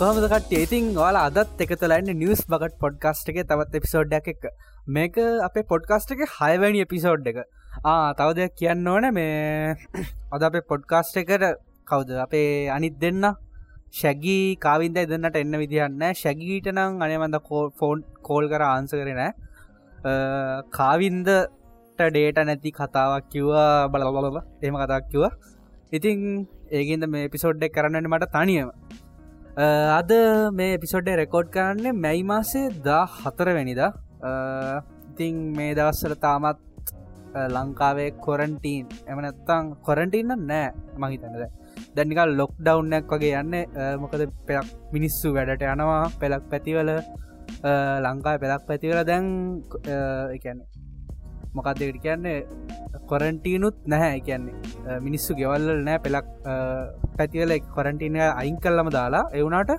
Hello කොහමදකට ඉතින් වාල අදත් එකතුලයින්න news බගට podcast එක තවත් එපිසෝඩ්ඩ එක මේක අපේ පොඩ්කාස්ට් එක හයවැනි එපිසෝඩ් එක. තව දෙයක් කියන්න ඕන. මේ අද අපේ පොඩ්කාස්ට් එකට කවුද? අපේ අනිත් දෙන්න? ශැගී කාවින්ද දෙන්නට එන්න විදිහන්න ශැගීට නම් අනමඳ ෆෝන් කෝල් කර ආන්ස කරන කාවින්දට ඩේට නැති කතාවක් කිව්වා. බලබලබ එම කතාක් කිව්වා. ඉතින් ඒගින්ද මේ පිසෝඩ්ඩක් කරන්නට මට තනියම. අද මේ පිසොඩ්ඩ රෙකෝඩ් කරන්නේ මැයි මාසේ දා හතර වැනිදා ඉතිං මේ දවස්සල තාමත් ලංකාවේ කොරන්ටීන් එමනත්තං කොරන්ටීන්න නෑ මහිතනද දැනිකල් ලොක් ඩවන්නක් වගේ යන්න. මොකද පෙලක් මිනිස්සු වැඩට යනවා. පෙලක් පැතිවල ලංකාය පෙලක් පැතිවල දැන් එකන්නේ මොකක්දකට කියන්නේ? කොරන්ටීනුත් නැහැ. කියන්නේ මිනිස්සු ගෙවල්ල නෑ පෙලක් පැතිවල කොරන්ටීනය අයින් කල්ලම දාලා එවුනාට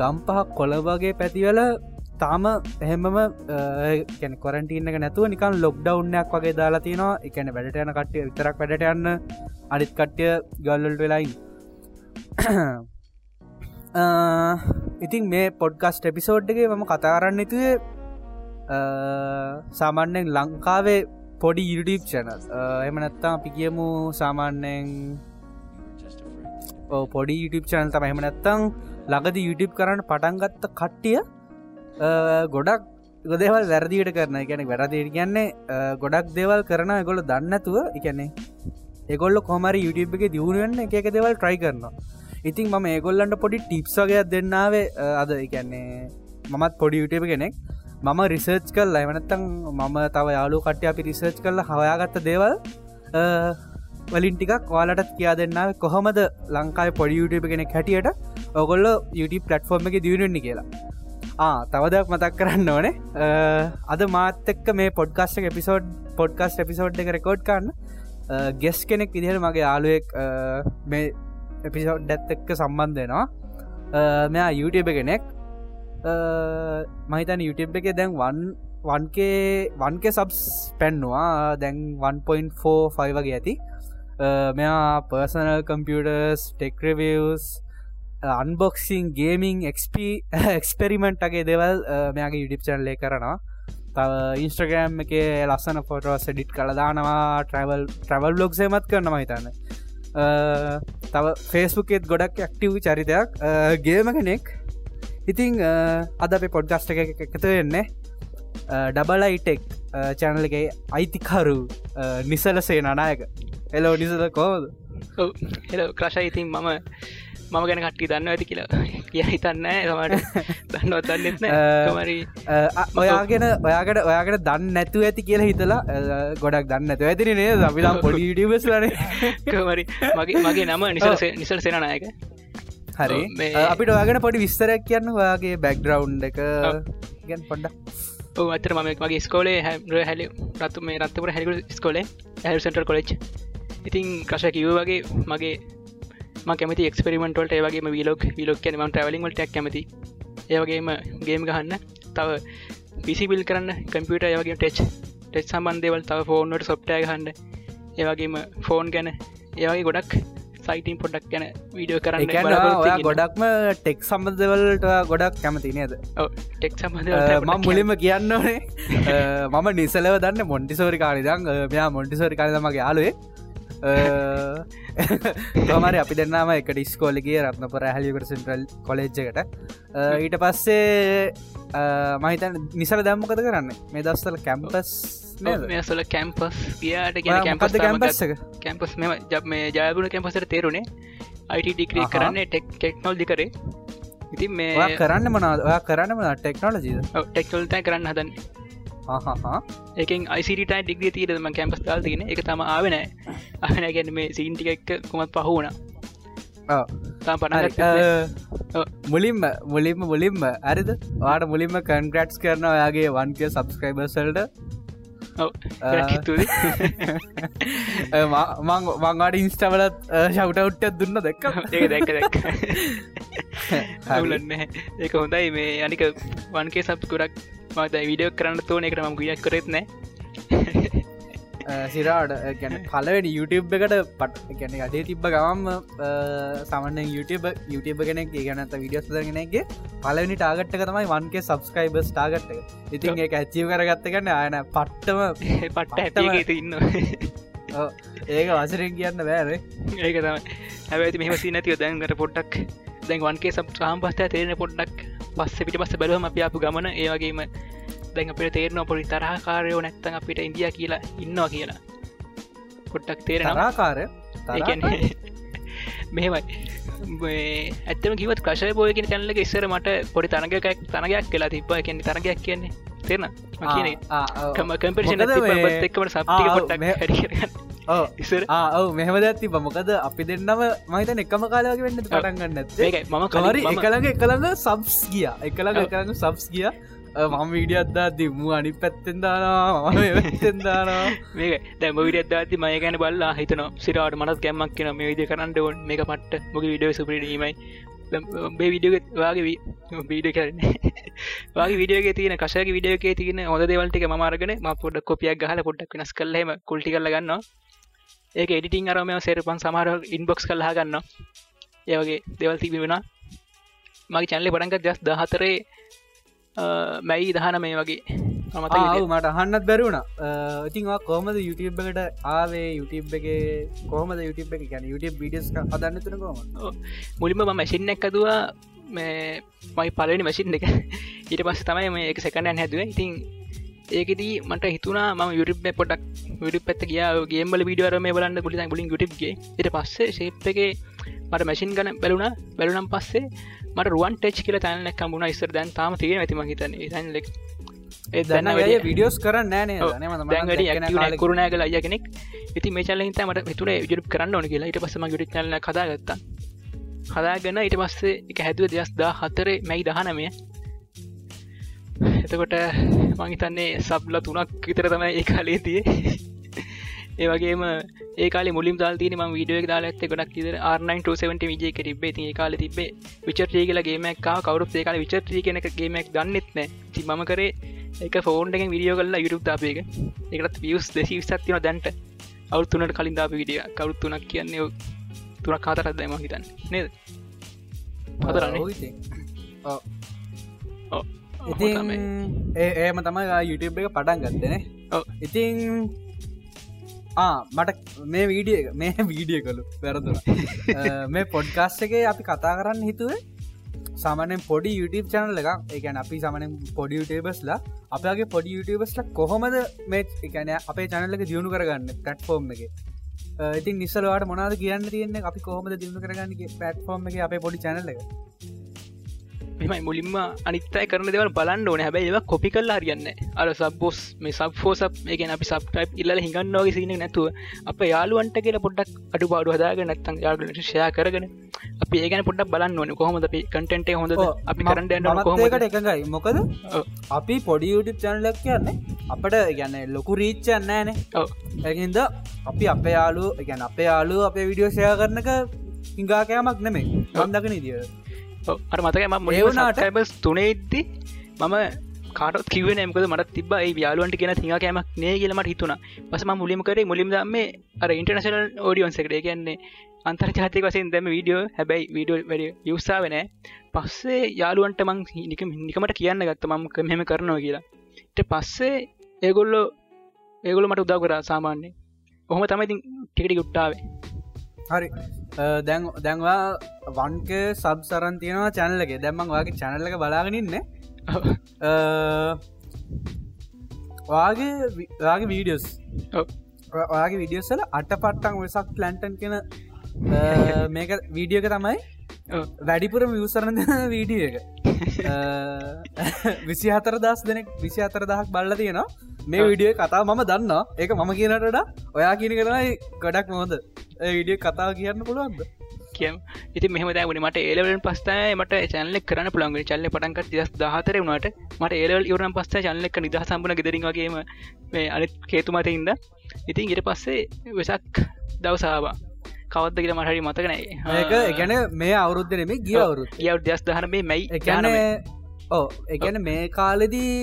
ගම්පහක් කොළවගේ පැතිවල තාම එහෙමම කැන කොරන්ටීන එක නැතුව නිකන් ලොක්්ඩවන්නයක් වගේ දාලා තියෙනවා. එකන වැඩට යන කට්ටිය විතරක් වැඩට යන්න අනිත් කට්ටිය ගල්ලල් වෙලයින් ඉතින් මේ පොඩ්කස්ට එපිසෝඩ්ගේ මම කතාරන්න තුවේ Uh, සාමාන්‍යෙන් ලංකාවේ පොඩි YouTube චැනල් එම නැත්තා අපි කියමු සාමාන්‍යයෙන් පොඩි YouTube චැනල් තම එම නැත්තං ලගද YouTube කරන්න පටන්ගත්ත කට්ටිය ගොඩක් ගොදේවල් වැරදිට කරන ගැන වැරදිට කියන්නේ ගොඩක් දේවල් කරන ගොල දන්නතුව එකන්නේ එගොල්ල කොමරි YouTube එක දියුණුවෙන් එක එක දෙවල් ට්‍රයි කරනවා. ඉතින් මම ඒගොල්ලන්ට පොඩි ටිප්සගයක් දෙන්නාවේ uh, අද. එකන්නේ මමත් පොඩි YouTube කෙනෙක්. මම රිසර්ච් කල් ලයිවනත්තං මම තව යාලු කට්ටය අපි රිසර්ච් කරල හොයාගත්ත දේවල් වලින් ටිකක් වාලටත් කියා දෙන්නාව කොහොමද ලංකායි පොඩි YouTube කෙනෙක් හැටියට ඔගොල්ල YouTube පලට්ෆෝර්ම් එක දියුණුන්නේ කියලා. තවදක් මතක් කරන්න ඕනේ. අද මාතක මේ පොඩ්කාස්ට එපිසෝඩ් පොඩ්කාස්ට එපිසෝඩ් එක රෙකෝඩ් කන්න ගෙස් කෙනෙක් විදිහට මගේ යාලුවෙක් මේ එපිසෝඩ් ඇත් එක්ක සම්බන්ධයනවා මෙයා YouTube කෙනෙක්. මහිතන YouTube එක දැන් වන් වන්කේ වන්කේ සබ්ස් පැන්නවා. දැන් 1.45 වගේ ඇති. මෙයා පර්සනල් කම්පියටර්ස් ටෙක්රවස් අන්බොක්සිං ගේමිං එක්ප එක්ස්පෙරිමෙන්ට්ගේ දෙවල් මෙයාගේ YouTube චැනලේ කරනවා. තව ඉන්ස්ට්‍රගෑම් එක ලස්සන ෆොටෝස් ඩිට් කළදානවා ට්‍රවල් ට්‍රවල් බ්ලොග්සේමත් කරන මහිතන්න තව ෆේස්බුකෙත් ගොඩක් ඇක්ටව් චරිතයක්. ගේම කෙනෙක් ඉතිං අද අපේ පොඩ්ගස්ට එක එකතු වෙන්නේ ඩබලයිටෙක් චැනලගේ අයිතිකරු නිසලසේ නනායක එලෝ නිසද කෝද හෙල ක්‍රශ ඉතින් මම මම ගැන කට්ටි දන්න ඇති කියලා කිය හිතන්න සමට දන්නවත් දන්නෙත් මරි ඔයාගෙන ඔයාකට ඔයාකට දන්න නැතු ඇති කියලා හිතලා ගොඩක් දන්න ඇතු ඇතින නේ අපිලා පොඩි ඩියස් ලන. මරි මගේ මගේ නම නිසල් නිසල් සෙනනායක හරි. අපිට ඔයාගෙන පොඩි විස්තරයක් කියන්න ඔයාගේ බැක්ග්‍රවන්් එක. ගැන් පොඩ්ඩ අතර ම මගේ ස්කෝලේ හැර හැල රත්තු මේ රත්තපුර හැරිකු ස්කෝලේ හැල් සෙන්ටර් කොලෙච් ඉතින් කශ කිව වගේ මගේ කැමති එක්ස්පෙරිමෙන්ටවලට ඒවගේ විලෝක් විලෝක් කැන ම ටවලින්ගල් ටක් කැමති. ඒවගේම ගේම් ගහන්න තව පිසිබිල් කරන්න කම්පියට ඒවගේ ටෙච් ටෙච් සම්බන්ධේවල් තව ෆෝර්නට සොප්ටය ගහන්න ඒවගේම ෆෝන් ගැන ඒවගේ ගොඩක් සයිටන් පොඩක් ගැන වීඩියෝ කරන්න ගොඩක්ම ටෙක් සම්බන්ධවලට ගොඩක් කැමති නේද? ටෙක් සම්බන්ධ ම මුලින්ම කියන්න ඕනේ. මම නිසලව දන්න මොන්ටිසෝරි කාලිදං මෙයා මොන්ටිසෝරි කාලමගේ යාලුවේ තමරි අපි දෙන්නම එක ඩිස්කෝලිගේ රත්නපුර හැලිකට සෙන්ට්‍රල් කොලෙජ්ජකට ඊට පස්සේ මහිතන් නිසල දැම්මකද කරන්න? මේ දස්සල කැම්පස් මේසල කැම්පස් කියාට ගෙන කැම්පස් කැම්පස් කැම්පස් මෙම ජබ මේ ජයගුණ කැම්පසට තේරුණේ අයිට ඩික්‍රී කරන්නේ ටෙක් ටෙක්නොල් දිකරේ ඉතින් මේ කරන්න ඔයා කරන්න මන ටෙක්නෝලජීද ටෙක්නොල්තයි කරන්න හදන්නේ. ඒකෙන් අයිසිට ඩිග්‍රිය තීරම කැම්පස් තාල්තිගෙන එක තම ආවෙනෑ අහන ගැන මේ සීන්ටික එක්ක කොමත් පහුුණ මුලින්ම මුලින්ම මුලින්ම. ඇරිද වාට මුලින්ම කන්ග්‍රට්ස් කරන ඔයාගේ වන්කය සබස්ක්‍රයිබර්සල්ට මංවාට ඉන්ස්ටවලත් ශවටවට්ට දුන්න දැක්ක. ඒ දැක දැක් හවුලන්න ඒක හොඳයි. මේ අනික වන්කේ සබ් ගොඩක් මත විඩියෝ කරන්න තෝන එකට ම ගියක් කරෙත් නෑ සිරාට ගැන පලවෙනි YouTube එකට පට ගැන අඩේ තිබ්බ ගවම් සමන්න YouTube YouTube කෙනෙක් ගැනත විඩියස් දගෙනගේ පලවෙනි ටාගට්ක තමයි වන්ගේ සබස්ක්‍රයිබස් ටාගට්ට ඉතින් ඒ ඇච්චිව කරගත්ත කන්න අයන පට්ටම පට්ට ඇට ඉන්න ඒක වසරෙන් කියන්න බෑරේ ඒක තම හැබැති මෙහම සිනතිව දැන්ගට පොඩ්ඩක් දැන් වන්ගේ සබ් සාම් පස්ත තේරෙන පොඩ්ඩක් පස්ස පිට පස්ස බැලුවම අප අපපු ගමන ඒවගේම දැන් අපට තේරන පොඩි තරහකාරයෝ නැත්තන් අපිට ඉන්දිය කියලා ඉන්නවා කියලා. පොට්ටක් තරාකාර මෙහෙමයි. ඇත්තම කිවත් ක්‍රශය බෝයගෙන කැනලක ඉස්සර මට පොඩි තරගයක් තරගයක් කියලා තිබ කියෙන තරගයක් කියන්නේ තේරන කියන කම කම්පිෂන එක්කට සප්ටික පොට්ටක් ඉස්සර? ඔව මෙහම ඇති බමකද අපි දෙන්නම මහිත එකම කාලක වෙන්න පටන්ගන්න මම කවරි එකළඟ එකළඟ සබ්ස් ගිය. එකළඟ එකළඟ සබ්ස් ගිය මම වීඩිය අදදා දිම්මු අනි පැත්තෙන් දානවා මතෙන් දානවා මේ දැම විඩ අදදාති මය ගැන බල්ලා හිතන සිරාට මනත් ගැම්මක් කියන මේ විදි කරන්න ඕන්. මේක පට්ට මොක විඩියෝ සුපිරීමයි බේ විඩියෝග වගේ වීඩිය කරන්නේ. වගේ විඩියෝගේ තියෙන කශයක විඩියෝකේ තියෙන හොද දෙවල්ටික මමාරගෙන ම පොඩ කොපියක් ගහල පොඩ්ඩක් වෙනස් කල්ලම කුල්ටි කරල ගන්න ඒක එඩිටිං අරම සේරපන් සමහර ඉන්බොක්ස් කල්ලා ගන්න ඒවගේ දෙවල් තිබි වෙන මගේ චැනලි පටන්ගත් ජස් දහතරේ මැයි දහන මේ වගේ. මට අහන්නත් බැරුණ ඉතින් කොමද YouTube එකට ආවේ? YouTube එක කොහමද YouTube එක ගැන YouTube විඩියස් හදන්න තුන කොම මුලින්ම ම මැසින් එක් ඇදවා මේ මයි පලනි මසින් එක. ඊට පස්ස තමයි මේ එක සැකනයන් හැදුව. ඉතින් ඒකෙදී මට හිතුනා ම යුරිප් පොටක් යුරි පත් කිය ගේමල විඩියර මේ බලන්න පුලි ගුලින් යුටිப்ගේ ඊට පස්සේ ශේප් එක මට මැසින් ගන බැලුණ. බැලුනම් පස්සේ මට රුවන් ටෙච් කියල තැනක් කමුණ ඉස්සර. දැන් තාම තියෙන ඇතිම හිතන තැන්ලෙක් ඒ දන්න විඩියෝස් කරන්න නෑන කරුණෑ කල අය කෙනෙක්. ඉති මේ චල හිත මට විතුර යුරු කරන්න ඕන කියලා. ඊට පසම ගුඩි ල කදාගත්ත හදාගන්න ඊට පස්සේ එක හැදුව දෙස් දා හතරේ මැයි දහනමය. එතකොට මංහිතන්නේ සබ්ල තුනක් විතර තමයි ඒ කාලේ තිය ඒවගේම ඒකාල මුලින් දාල් තින ම වීඩියෝ දාල ඇත ගොඩක් ඉදර R970 විජය තිබේ ති කාල තිබේ විචරී කියලා ගේමක් කවරුත් ඒකාල විචරී කෙනෙ ගේමක් දන්නෙත්න ති මම කරේ එක ෆෝන් එක විඩියෝ කල්ලා යුරුප් දාපේක එකත් වියස් දෙසි සත්තින දැන්ට. අවු තුනට කලින් දාප විඩිය කවුත් තුනක් කියන්නේ තුනක් කාතරත් දැම හිතන්න. නේද? පතරන්නේ ඉතින්. ඒම තමයි YouTube එක පටන් ගත්තනේ ඉතින් මට මේ වීඩිය මේ වීඩිය කළු වැරදුන. මේ පොඩ්කාස්ට එක අපි කතා කරන්න හිතුවේ සාමනෙන් පොඩි YouTube චනල එක එකන අපි සමනෙන් පොඩි යුටබස්ලා අපගේ පොඩි යුටබස්ල කොහොමද මේ එකන අපේ චනලක දියුණු කරගන්න පටෆෝර්ම් එක? ඉතින් නිසලවාට මොනාද කියන්න තියන්නේ? අපි කොහොමද දියුණු කරගන්න පටෆෝර්ම් එක අපේ පොඩි චනල එක මෙමයි මුලින්ම අනිත්තයි කරන දෙවල් බලන්න ඕන. හැබැයි ඒවා කොපි කල් හරියන්න අර සබ්බෝස් මේ සබ් ෆෝසප් එකන අපි සබ්ටයිප් ඉල්ල හිඟන්නෝගේ සින නැතුව අප යාලුවන්ට කියලා පොඩ්ඩක් අඩු පාඩු හදාග නැත්තන් යාලට ෂයා කරගෙන අපි ඒගන පොඩක් බලන්න ඕන. කොහොමද අපි කටෙන්ට හොඳ අපි කරන්න කොහමට එකඟයි. මොකද? අපි පොඩි යුටි චැනලක් කියන්නේ අපට ගැන්න ලොකු රීච්චන්න ෑන. ඇහින්ද අපි අප යාලු ගැන අප යාලු අපේ විඩියෝ ෂය කරනක හිංගාකෑමක් නෙමේ ගම්දකන දිිය අර මතක ම මොනාට බස් තුනේද්දි මම කාට කිව නමක මට තිබ යාලුවන්ට කියෙන තිඟ කෑමක් නේ කියලමට හිතුන පසම මුලිම කරේ මුලින් දම අර ඉන්ටර්නශනල් ෝඩියන්සකට කියන්නේ අන්තර් ජාතික වසයෙන් දැම වීඩියෝ හැබැයි වීඩියෝ වැඩ යුස්සා වෙන පස්සේ යාලුවන්ට මං නික නිකමට කියන්න ගත්ත. මම මෙම කරනවා කියලා. ට පස්සේ ඒගොල්ලෝ ඒගොල මට උදා කරා සාමාන්‍ය ඔහොම තමයි ටිකටි ගුට්ටාවේ. හරි දැන් දැන්වා වන්ක සබ් සරන් තියෙනවා චැනලගේ දැම්මන් වගේ චැනල්ලක බලාගෙනන්න වාගේ වාගේ වීඩියස් ඔයාගේ විඩියස්සල අට පට්ටන් වෙසක් ලැන්ටන් කෙන මේක වීඩියක තමයි වැඩිපුරම විවසරන වීඩිය එක. විසි හතර දස් දෙනෙක් විසි අතර දහක් බල්ල තියෙනවා. මේ විඩිය කතා මම දන්න ඒක මම කියනටට ඔයා කියන කරනයි ගඩක් මොහොද විඩිය කතා කියන්න පුළුවන්ද? කියම්. ඉති මෙහම දැවන මට ඒලවලෙන් පස්ථය මට චැනලෙක් කරන පුළන්ග චල්ල පටන්ක දස් දහතර වුණට මට ඒලවල් ඉවරන පස්ස චල්ලෙක් නිදහ සම්පන ගෙදරින්ගේම මේ අනිත් කේතුමට ඉද ඉතින් ඉට පස්සේ වෙසක් දවසාවා කවත්ද කියල මටහරි මතකනෑ ඒක ගැන මේ අවුරුද්ධනෙම ගිය අවුරුත් ගව දස් දහන මේ මයි ගැන ඕ එකන මේ කාලෙදී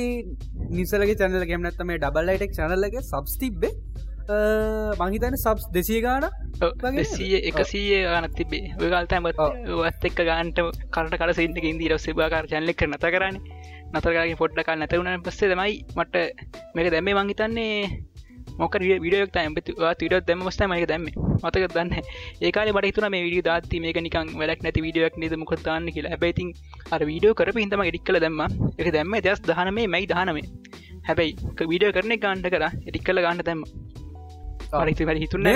නිසලගේ චැනල ගෙම නැත්තම මේ ඩබල්ලයිටෙක් චනල්ලගේ සබස් තිබ්බේ මහිතන සබ්ස් දෙසිය ගාන දෙසීය එකසීය ගනත් තිබේ ඔයගල්තම වත් එක්ක ගන්ට කරට කර සින්න ඉන්දී රස් බාකාර චැල්ලෙක් නත කරන්න. නතරගේ පොට්ටකල් නැතවුණ පස්සේ තමයි මට මේක දැම්මේ. මංහිතන්නේ මොක විඩියක් ඇමතිවා තිට දැම ස්ත මක දැම්ම. මතක දන්න ඒකාල බට තුන මේ විඩිය දාති මේක නිකන් වැඩක් නැති විඩියක් නද මොකතාන්න කියලා. හැබැයිතින් අර වීඩියෝ කරප හිතම එඩික් කල දැම්ම. එක දැම්ම. දස් දහනමේ මයි දහනමේ. හැබැයි වීඩියෝ කරන ගාන්ට කර. එඩික් කල ගන්න දැම්ම පරිති වැඩ හිතුන්න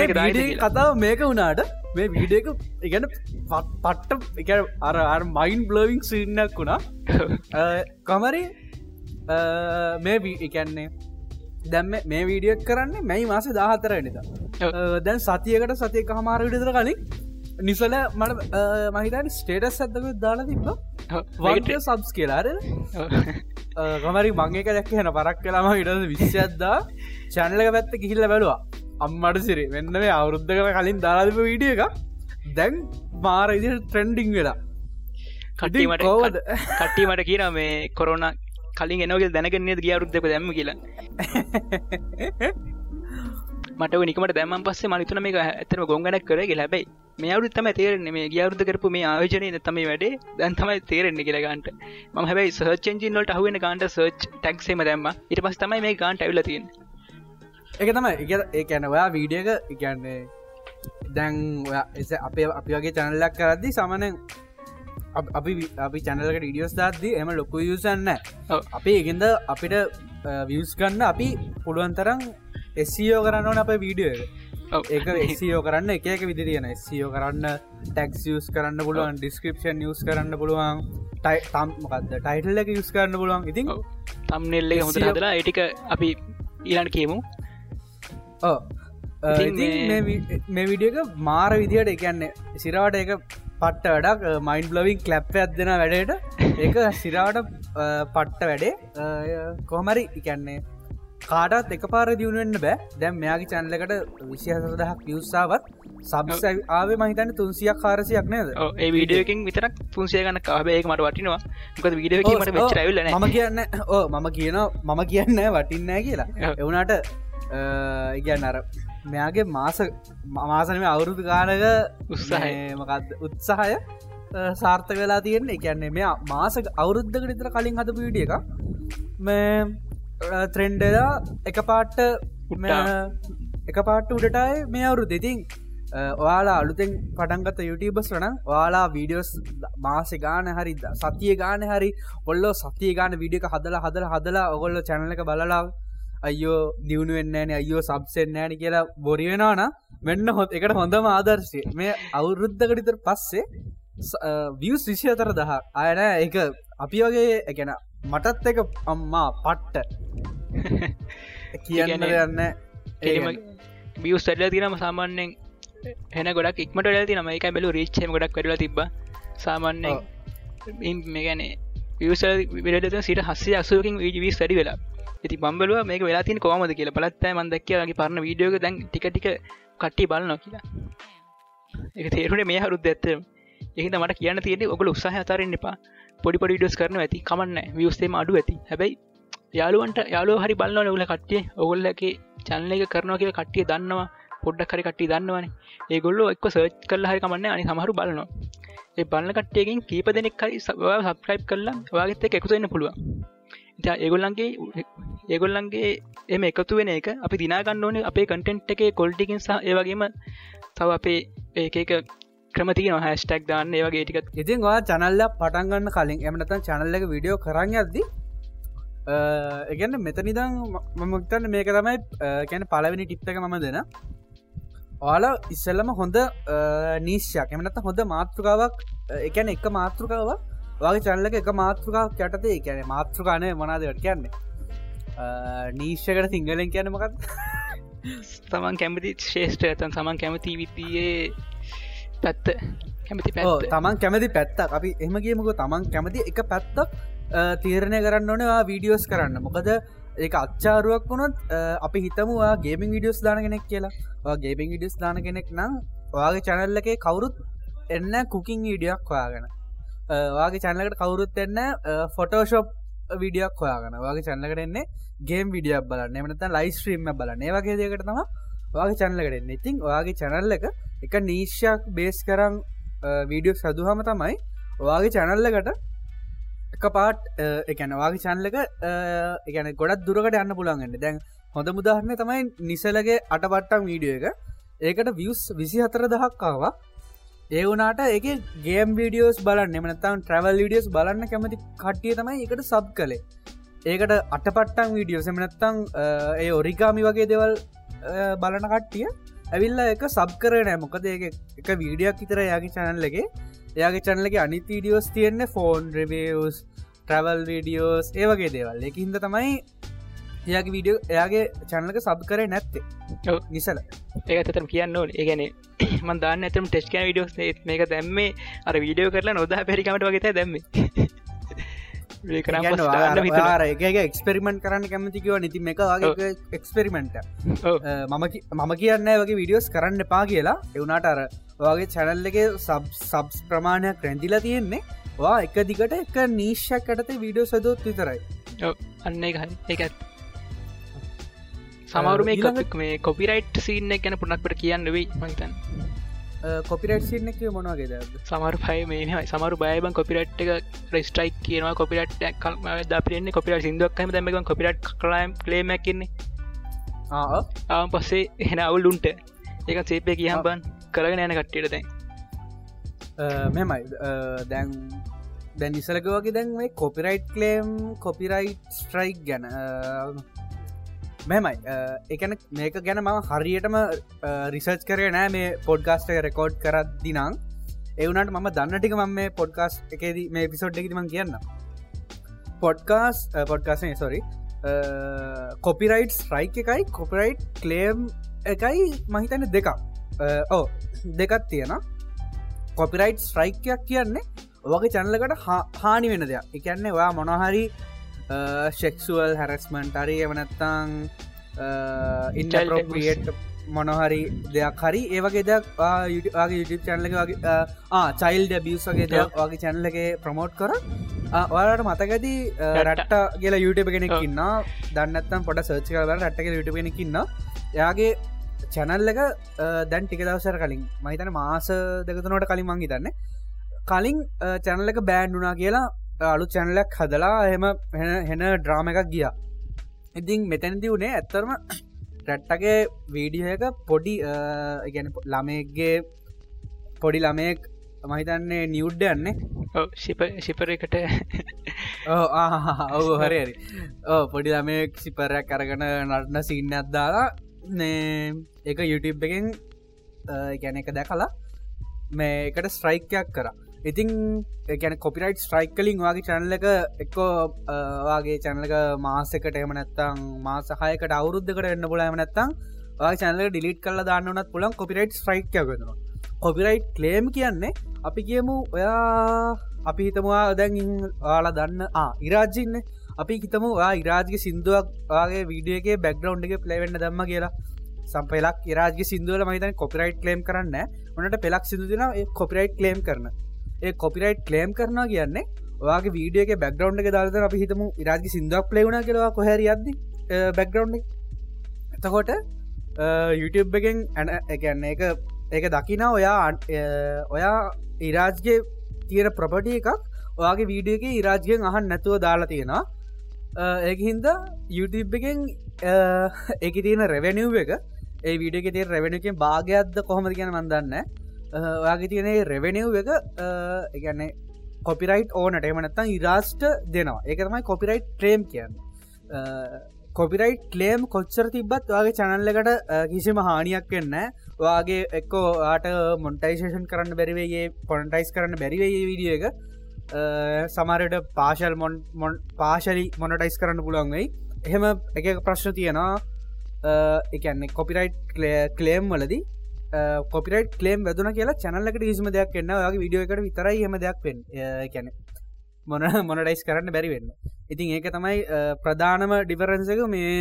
කතාව මේක වුණාට මේ වීඩියක ඉගැන පට්ට එක අර මයින් බ්ලවිං සින්නක් වුණා. කමරි මේ එකන්නේ දැම්ම මේ වීඩියක් කරන්න මැයි මාස දාහතර නිත දැන් සතියකට සතියක හමාර විඩිතර කලින් නිසල මට මහිතන් ස්ටේටස් ඇත්තක දාලා තිබ වගේ සබ්ස් කියලාර ගමරි මංගේක දැක්ක හන පරක් කලාම ඉඩද විශ්ෂද්දා චැනලක පැත්ත කිහිල්ල බැලවා අම්මට සිරි. වෙන්න මේ අවුරුද්ධ කර කලින් දාලාදිප වීඩිය එක දැන් මාර ඉදි ට්‍රෙන්ඩිං වෙලා. කටීමට කෝවද කට්ටීමට කියන මේ කොරෝන කලින් එනෝගේ දැනගන්නේ ගිය අවරුද්ධක දැම්ම කියලා. මට නිකමට දැම පස්ස මනිතුන මේ ඇතම ගොගනක් කරගේ ලැබයි මේ අවුත් තම තේරෙන්නේ. මේ ගියවරුද කරපු මේ ආයෝජනය තමයි වැඩේ දැන් තමයි තේරෙන්නේ කියලගන්ට ම හැබයි සර්චෙන්ජි නොට අහුවෙන ගන්ට සර්ච් ටක්සේම දැම්ම. ඉට පස් තමයි මේ ගන්ට ඇවිලතින් එක තමයි. ඒ ඇන ඔයා වීඩියක එකන්නේ දැන් එස අපේ අපි වගේ චැනල්ලක් කරද්දි සමන අපි අපි චැනලක ඩියස් දාද්දී එම ලොකු යුසන්න අපි එකෙන්ද අපිට වියස් ගන්න අපි පුළුවන් තරම් එස්සියෝ කරන්න ඕන අප වීඩියෝ ඒක එක්සියෝ කරන්න එක එක විදිරියන එස්සියෝ කරන්න ටැක්ස් කරන්න පුළුවන් ඩිස්ක්‍රපෂන් යස් කරන්න පුළුවන් තම්මකක්ද ටයිටල් එක යුස් කරන්න පුළුවන්. ඉතින් තම්නෙල්ලේ හොඳ හදලා ඒටික අපි ඊලන් කියමු මේ විඩියක මාර විදිහට එකන්නේ සිරාට එක පට්ට වැඩක් මයින් බ්ලවින් කලප් ඇත්දෙන වැඩට. එක සිරාට පට්ට වැඩේ. කොහමරි එකන්නේ කාටත් එක පාර දියුණුවෙන්න්න බෑ. දැම් මෙයාගේ චැන්ලකට විසිහසදහක් යුස්සාවත් සබ ආව මහිතන තුන්සියක් කාරසියක් නේද? ඒ වීඩියකින් විතරක් තුන්සිය ගන්න කාබයක මට වටිනවා. මොකද වීඩියකීමට වෙච්චරවිල්ල ම කියන්න ඕ මම කියන මම කියන්න වටින්නෑ කියලා. එවුණට ඉගැන් අර මෙයාගේ මාස මාසනම අවුරුදු කාලක උත්සාහමකක්ද උත්සාහය සාර්ථක වෙලා තියෙන්නේ. එකන්නේ මෙයා මාසක අවුරුද්ධක නිතර කලින් හද පිඩිය එක මේ ත්‍රෙන්ඩලා එක පාට්ට එක පාට්ට උඩටයි මේ අවුරු දෙතින් ඔයාලා අලුතෙන් පටන්ගත YouTubeබස් වන ඔයාලා වීඩියෝස් මාසෙ ගාන හරි සතිය ගාන හරි ඔල්ලෝ සතිය ගාන විඩියක හදලා හදල හදලා ඔගොල්ල චැනල එක බලලා අයෝ දියුණු වෙන්නෑන අයෝ සබ්සෙන් නෑන කියලා බොරි වෙනවාන වෙන්න හොත් එකට හොඳම ආදර්ශය. මේ අවුරුද්ධකටිතර පස්සේ වියස් විෂය අතර දහ. අයන එක අපි වගේ එකැන මටත් එක අම්මා පට්ට. කියන්න යන්න? බියස් සැඩල තිනම සාමාන්‍යෙන් හෙන ගොඩක් ඉක්මට ල තිනම එක බැලු රිච්චම ගොඩක් කරලා තිබ සාමාන්‍යෙන් මේගැනේ විස විරට සිට හස්සේ අසුවකින් වී වැඩි වෙලා ඇති බම්බලුව මේක වෙලා තින කොමද කියලා. බලත්තයි මන්දක්කයාගේ පරණ වීඩියෝක දැන් ටිකටික කට්ටි බලන්න කියලා. එක තේරුණේ මේ හරුත් ඇත්තර එහිද මට කියන්න තියෙන ඔගල උත්සාහ අතරන්න එපා. පොඩි පොඩි ඩස් කරන ඇති. කමන්න වියස්තේම අඩු ඇති. හැබැයි යාලුවන්ට යාලෝ හරි බලන්න ඔගල කට්ටිය. ඔගොල්ලගේ චන්න එක කරනවා කියලා කට්ටිය දන්නවා. පොඩ්ඩක් හරි කට්ටි දන්නවන. ඒගොල්ලෝ එක්ක සර්ච් කරලා හරි කමන්න අනි සමහරු බලනවා. ඒ බලන්න කට්ටියකින් කීප දෙනෙක් හරි සබ්‍රයිප් කරලා වාගත්ත එකකුතුවෙන්න පුළුවන්. ඒගොල්ලන්ගේ ඒගොල්ලන්ගේ එම එකතු වෙන එක අපි දිනාගන්න ඕනේ අපේ කටෙන්ට් එක කොල්ටිකින් සහ ඒවගේම තව අපේ ඒකක ක්‍රමතින හැස්ටක් දාන්න ඒවගේ ටික ඉතින් වා චනල්ල පටන්ගන්න කලින් එමනතන් චනල්ලක විඩියෝ කරන්න ඇද්දි ඒගන්න මෙතනිදං මමක්තන්න මේක තමයි කැන පලවෙනි ටිප්තක මම දෙන. ඕලා ඉස්සල්ලම හොඳ නීශ්යක් එමනත හොඳ මාතෘකාවක් එකැන එක මාතෘකාවක් වගේ චැනලක එක මාතෘකාවක් යටතේ. එකැන මාතෘකානය මනාදවට කියන්නේ? නීශ්‍යකට සිංහලෙන් කියන මකත් තමන් කැමති ශේෂ්ඨ ඇතන් සමන් කැමති විතියේ පැත්ත. කැමති තමන් කැමති පැත්ත අපි එම කියමක තමන් කැමති එක පැත්තක් තීරණය කරන්න ඕනවා වීඩියෝස් කරන්න. මොකද ඒ අච්චාරුවක් වුණොත් අපි හිතමවා ගේමින් විඩියස් දාන කෙනෙක් කියලා. ගේබින් විඩියස් දාන කෙනෙක් නම් ඔයාගේ චැනල්ල එකේ කවුරුත් එන්න කුකින් වීඩියක් හොයාගෙන වාගේ චැනලකට කවුරුත් එන්න ෆොටෝශොප් විඩියක් හොයාගන වගේ චැනලකට එන්නේ ගේම් විඩියක් බලන්න. එමනත ලයිස්ට්‍රීම බලන්න. ඒ වගේ දෙකට තම වගේ චැනලකට ඉතින් ඔයාගේ චැනල්ල එක එක නීශ්යක් බේස් කරං වීඩියෝ සදුහම තමයි ඔයාගේ චැනල්ලකට එක පාට් එකන වගේ චන්ලක එකන ගොඩත් දුරකට යන්න පුළන්ගන්න දැන් හොඳ මුදාහරණය තමයි නිසලගේ අටපට්ටම් වීඩියෝ එක. ඒකට වියස් විසි හතර දහක්කාවා ඒ වනාට ඒක ගේම් වීඩියෝස් බලන්න. එමනතම් ට්‍රවල් විඩියෝස් බලන්න කැමති කට්ටිය තමයි එකට සබ් කළේ. ඒකට අටපට්ටම් වීඩියෝ සෙමනත්තං ඒ ඔරිකාමි වගේ දෙවල් බලන කට්ටිය ඇවිල්ල එක සබ් කරනෑ මොකද ඒ එක වීඩියක් ඉතර යාගේ චැනල්ලගේ එයාගේ චැනලගේ අනිත් වීඩියෝස් තියෙන්නේ ෆෝන් රවස් ට්‍රවල් වීඩියෝස් ඒවගේ දේවල්. එක හිද තමයි එයාගේ වීඩියෝ එයාගේ චැනලක සබ් කරේ නැත්තේ. නිසල ඒක තතම කියන්න ඕන. ඒගැන මන් දාන්න ඇතම ටෙස්්කන විඩියෝස් මේක දැම්මේ අර වීඩියෝ කරලා නොදා පැරිකමට වගේ දැම්ම. එක්ස්පෙරිමෙන්ට් කරන්න කැමතිකව නිති එක වගේ එක්ස්පෙරිමෙන්ට මම මම කියන්න වගේ විඩියෝස් කරන්න පා කියලා. එවුනාට අර වගේ චැනල් එක සබ් සබ්ස් ප්‍රමාණයක් රැඳිලා තියෙන්නේ. වා එක දිගට එක නීශ්යක් අටත වීඩියෝ සදොත් විතරයි. අන්න එක ඒත් සමරු මේ මේ කොපිරයිට් සින්න ගැන පුනක්ට කියන්න වෙයි මහිතන් කොපිරට් සින්න එක මොනවාගේද සමරු පයි මේ සමරු බයබන් කොපිරට් එක රෙස්ටයික් කියනවා. කොපිරට් ද පිරෙන්නේ කොපිරට සිදුවක්ම දැම කොපිරට් කලම් ලේමැකින්නේ ආම පස්සේ එන අවුල්ලුන්ට ඒක සේපය කියහම් බන් කරගෙන යන කට්ටියට දැන්. මෙමයි දැන් දැන් ඉසලක වගේ දැන් මේ කොපිරයිට් කලේම් කොපිරයිට් ස්ට්‍රයික් ගැන මෙමයි එකන මේක ගැන ම හරියටම රිසර්ච් කරය නෑ මේ පොඩ්ගස්ට රෙකෝඩ් කරත් දිනං එවනට මම දන්න ටික මම මේ පොඩ්කාස් එකේද මේ පිසෝඩ් එකතිම කියන්න පොඩ්කාස් පොඩ්කාසේ සොරි කොපිරයිට් ස්ට්‍රයික් එකයි කොපිරයිට් කලේම් එකයි මහිතන දෙකක්. ඕ දෙකත් තියෙන කොපිරයිට් ස්ට්‍රයික්යක් කියන්නේ වගේ චැනලකට හානි වෙන දෙයක්. එකන්නේ වා මොනහරි ශෙක්සුවල් හැරස්මන්ට අරි එවනත්තං ඉන්ටල්පියට මොනහරි දෙයක් හරි ඒවගේ දෙයක් යාගේ YouTube චැනලක වගේ චයිල් ඩබියස් වගේ දෙයක් වගේ චැනලගේ ප්‍රමෝට් කර ඔයාට මතකැති රට්ට කියලා YouTube කෙනෙක් ඉන්න දන්නත්තම් පොට සර්ච් කල රට්ක YouTube කෙනෙකින්න යාගේ චැනල් එක දැන් ටික දවසර කලින් මහිතන මාස දෙකතුනට කලින් මංගි දන්න කලින් චැනල එක බෑන්්ඩුනා කියලා අලු චැනලක් හදලා එහෙම හෙන ඩ්‍රාම එකක් ගියා. ඉතින් මෙතැනති වුණේ ඇත්තරම රැට්ටගේ වීඩිය එක පොඩි ගැන ළමයක්ගේ පොඩි ළමයෙක් මහිතන්නේ නියුඩ්ඩ යන්නේ. ශිප ශිපර එකට. ඔවු හරරි ඕ පොඩි ළමයෙක් සිපරයක් කරගන නටන සින්න අද්දාලා නේ එක YouTube එකෙන් ගැන එක දැකලා මේ එකට ස්ට්‍රයික්යක් කරා ඉතින් ගැන කොපිරයිට් ස්ට්‍රයික් කලින් වගේ චැනල එක එක්කෝ වගේ චැනලක මාසකට එම නැත්තං මාසහයකට අවුරුද්ධකට එන්න පුලම නැත්තං චැනල ඩිලිට් කල දාන්නනත් පුලන් කොපිරයිට් ස්ට්‍රයික් යගෙනවා කොපිරයිට් කලේම් කියන්නේ අපි කියමු ඔයා අපි හිතමවා දැන් වාලා දන්න ඉරාජින්න අපි හිතමු ඉරාජගේ සිින්දුවක් වගේ වීඩියගේ බැක්ග්‍රවන්් එක පලේවෙන්න දම්ම කියලා. සම්පලක් ඉරාජගේ සිින්දුවල මහිතන කොපිරයිට් කලේම් කරන්න ඕනට පෙලක් සිදුදින කොපිරයිට් කලේම් කරන. ඒ කොපිරයිට් කලේම් කරනවා කියන්නේ? ඔයාගේ වීඩියගේ බැක්ග්‍රවන්් එක දාලත අපි හිතමු ඉරාජි සිින්දක් ලේවුණ කියලවා කොහැර අද්දි බැක්ග්‍රවන්් එතකොට YouTube එකෙන් ඇන එකන්න එක ඒක දකින ඔයා ඔයා ඉරාජ්ගේ තියෙන ප්‍රපටිය එකක් ඔයාගේ වීඩියක ඉරාජ්ගෙන් අහන් නැතුව දාලා තියෙනවා. ඒක හින්ද YouTube එකෙන් ඒක තියෙන රෙවැනිව් එක ඒ විඩියක තිය රැවෙනකින් භාගයක්ද කොහොමද කියන මන්දන්න ඔයාගේ තියනේ රෙවෙනව් එක එකන්නේ කොපිරයිට් ඕනට එමනත්තං ඉරාස්ට දෙනවා. ඒකතමයි කොපිරයිට් ට්‍රේම් කියන්න. කොපිරයිට් ලේම් කොච්චර තිබත් වගේ චැනල්ලකට කිසිම හානියක් වෙන්න වගේ එක්කෝ ආට මොන්ටයිසේෂන් කරන්න බැරිවේගේ පොන්ටයිස් කරන්න බැරිවේ විඩිය එක. සමරට පාශල් මොන් මොන් පාශලි මොනටයිස් කරන්න පුළුවන්වෙයි එහෙම එක ප්‍රශ්න තියෙනවා. එකන්නේ කොපිරයිට් කලේම් වලදී. කොපිරයිට කලේම් වැදුන කියලා චැනල්ලකට කිසිම දෙයක් එන්න යාගේ විඩියෝ එකට විතරයි හම දෙයක් වෙන් කැන මොන මොනඩයිස් කරන්න බැරි වෙන්න. ඉතින් ඒක තමයි ප්‍රධානම ඩිෆරන්සක මේ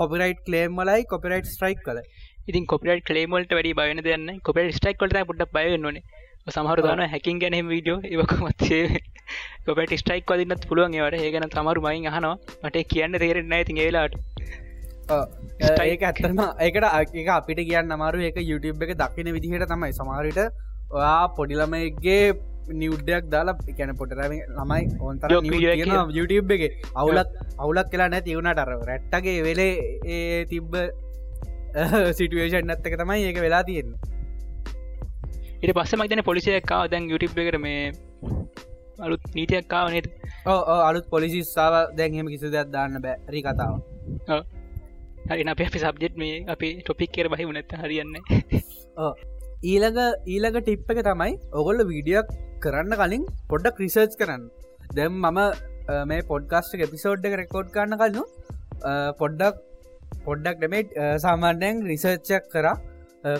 කොපිරයිට් කලේම් මලයි කොපිරයිට් ස්ට්‍රයික් කල ඉතින් කොපිට කලේමල්ට වැඩි බයන දෙන්න කොපිට ස්ටයික් කොට පුට බයවන්නන සමහර දාන හැකින් ගැන වීඩියෝ ඒවකමත්සේ කොපට ස්ටයික් වදින්නත් පුළුවන් ඒවට. ඒගන තමරු මයින් අහනවා. මට කියන්න තේරෙන්න ඇති ඒලාට ඒක ඇත්තම ඒකට එක අපිට කියන්න අමාරු. ඒක YouTube එක දකින විදිහට තමයි. සමාරයට ඔයා පොඩිලමගේ නිවඩ්ඩයක් දාලා එකැන පොටරම ළමයි ඔොන්තර YouTube එක. අවුලක් අවුලක් කියලා නැති වුණට අර රැට්ටගේ වෙලේ ඒ තිබ්බ සිටුවේෂන් නැත්තක තමයි ඒක වෙලා තියෙන ඉට පස්ස මක්තන පොලිසියක්කාව දැන් YouTube එකට මේ අලුත් නීතියක්කාව නේද? අලුත් පොලිසිස්සාාව දැන්හෙම කිසි දෙයක් දාන්න බෑ. රි කතාව හරි අප අපි සබ්ජෙට් මේ අපි ටොපික් කර බහි වනැත්ත හරියන්න ඊළඟ ඊළඟ ටිප් එක තමයි ඔගොල්ල වීඩියක් කරන්න කලින් පොඩ්ඩක් ක්‍රිසර්ච් කරන්න. දැම් මම මේ පොඩ්කාස්ට එපිසෝඩ් එක රෙකෝඩ් කරන්න කලනු පොඩ්ඩක් පොඩ්ඩක් ඩමේට් සාමාන්‍යයෙන් රිසර්ච්චක් කර.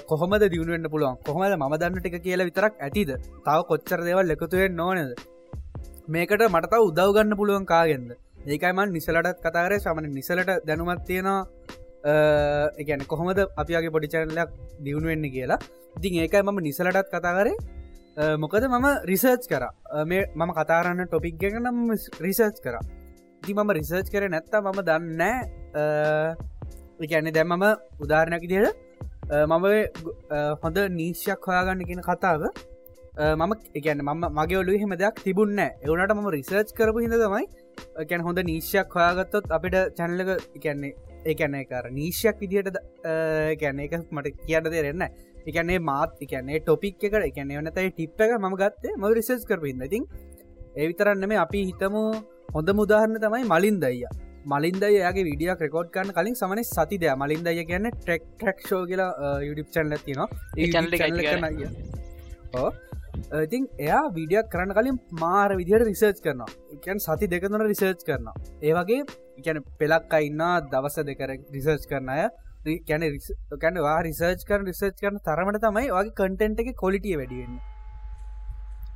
කොහොමද දියුණුවෙන්න්න පුළුවන්? කොහොමද ම දන්න ටික කියලා විතරක් ඇතිද? තව කොච්චර දේවල් එකතුවෙන් නොනද මේකට මටත උදව්ගන්න පුළුවන් කාගෙන්ද? ඒකයිමන් නිසලටත් කතාරය සමන නිසලට දැනුමත් තියෙනවා. එකන කොහොමද අපිගේ පොඩිචරලයක් දියුණුවෙන්න කියලා. ඉතින් ඒකයි මම නිසලටත් කතා කරේ. මොකද මම රිසර්ච් කර. මේ මම කතාරන්න ටොපික් ගැන නම් රිසර්ච් කර. ඉති මම රිසර්ච් කර නැත්තා මම දන්න එකන්නේ දැම් මම උදාරණැකි දියට මම හොඳ නීශ්යක් හොයාගන්න කියෙන කතාව මම එකන ම මගේ ඔලු හෙම දෙයක් තිබුන්න එවනට ම රිසර්ච් කරපු හිද තමයි එකැන් හොඳ නීශ්යක් හොයාගත්තොත් අපිට චැනලක එකන්නේ ඒකැන කර නීශ්යක් විදිහට ගැන එක මට කියන්න දෙරන්න එකන්නේ මාත් එකන්නේ ටොපික් එක එකන්නේ වනතයි ටිප් එක ම ගත්තේ ම රිසර්ච් කරපින්න ඉතින් ඒවිතරන්න මේ අපි හිතමු හොඳ මුදාහරන්න තමයි මලින් දයිය. මලින්දයගේ විඩිය ක්‍රකෝඩ් කරන්න කලින් සමන සතිදය මලින්දය කියන්න ටෙක් ටක් ෂෝ කියලා යුඩිප් චන්ල තිනවා ඕ ඉතින් එයා විඩියක් කරන්න කලින් මාර විදිහට රිසර්ච් කරනවා. එකන් සති දෙකතුන රිසර්ච් කරනවා. ඒවගේ එකැන පෙලක් අයින්න දවස දෙකර රිසර්ච් කරන අය. කැන කැනවා රිසර්ච් කරන රිසර්ච් කරන තරමට තමයි වගේ කටෙන්ට් එක කොලිටිය වැඩිවෙන්න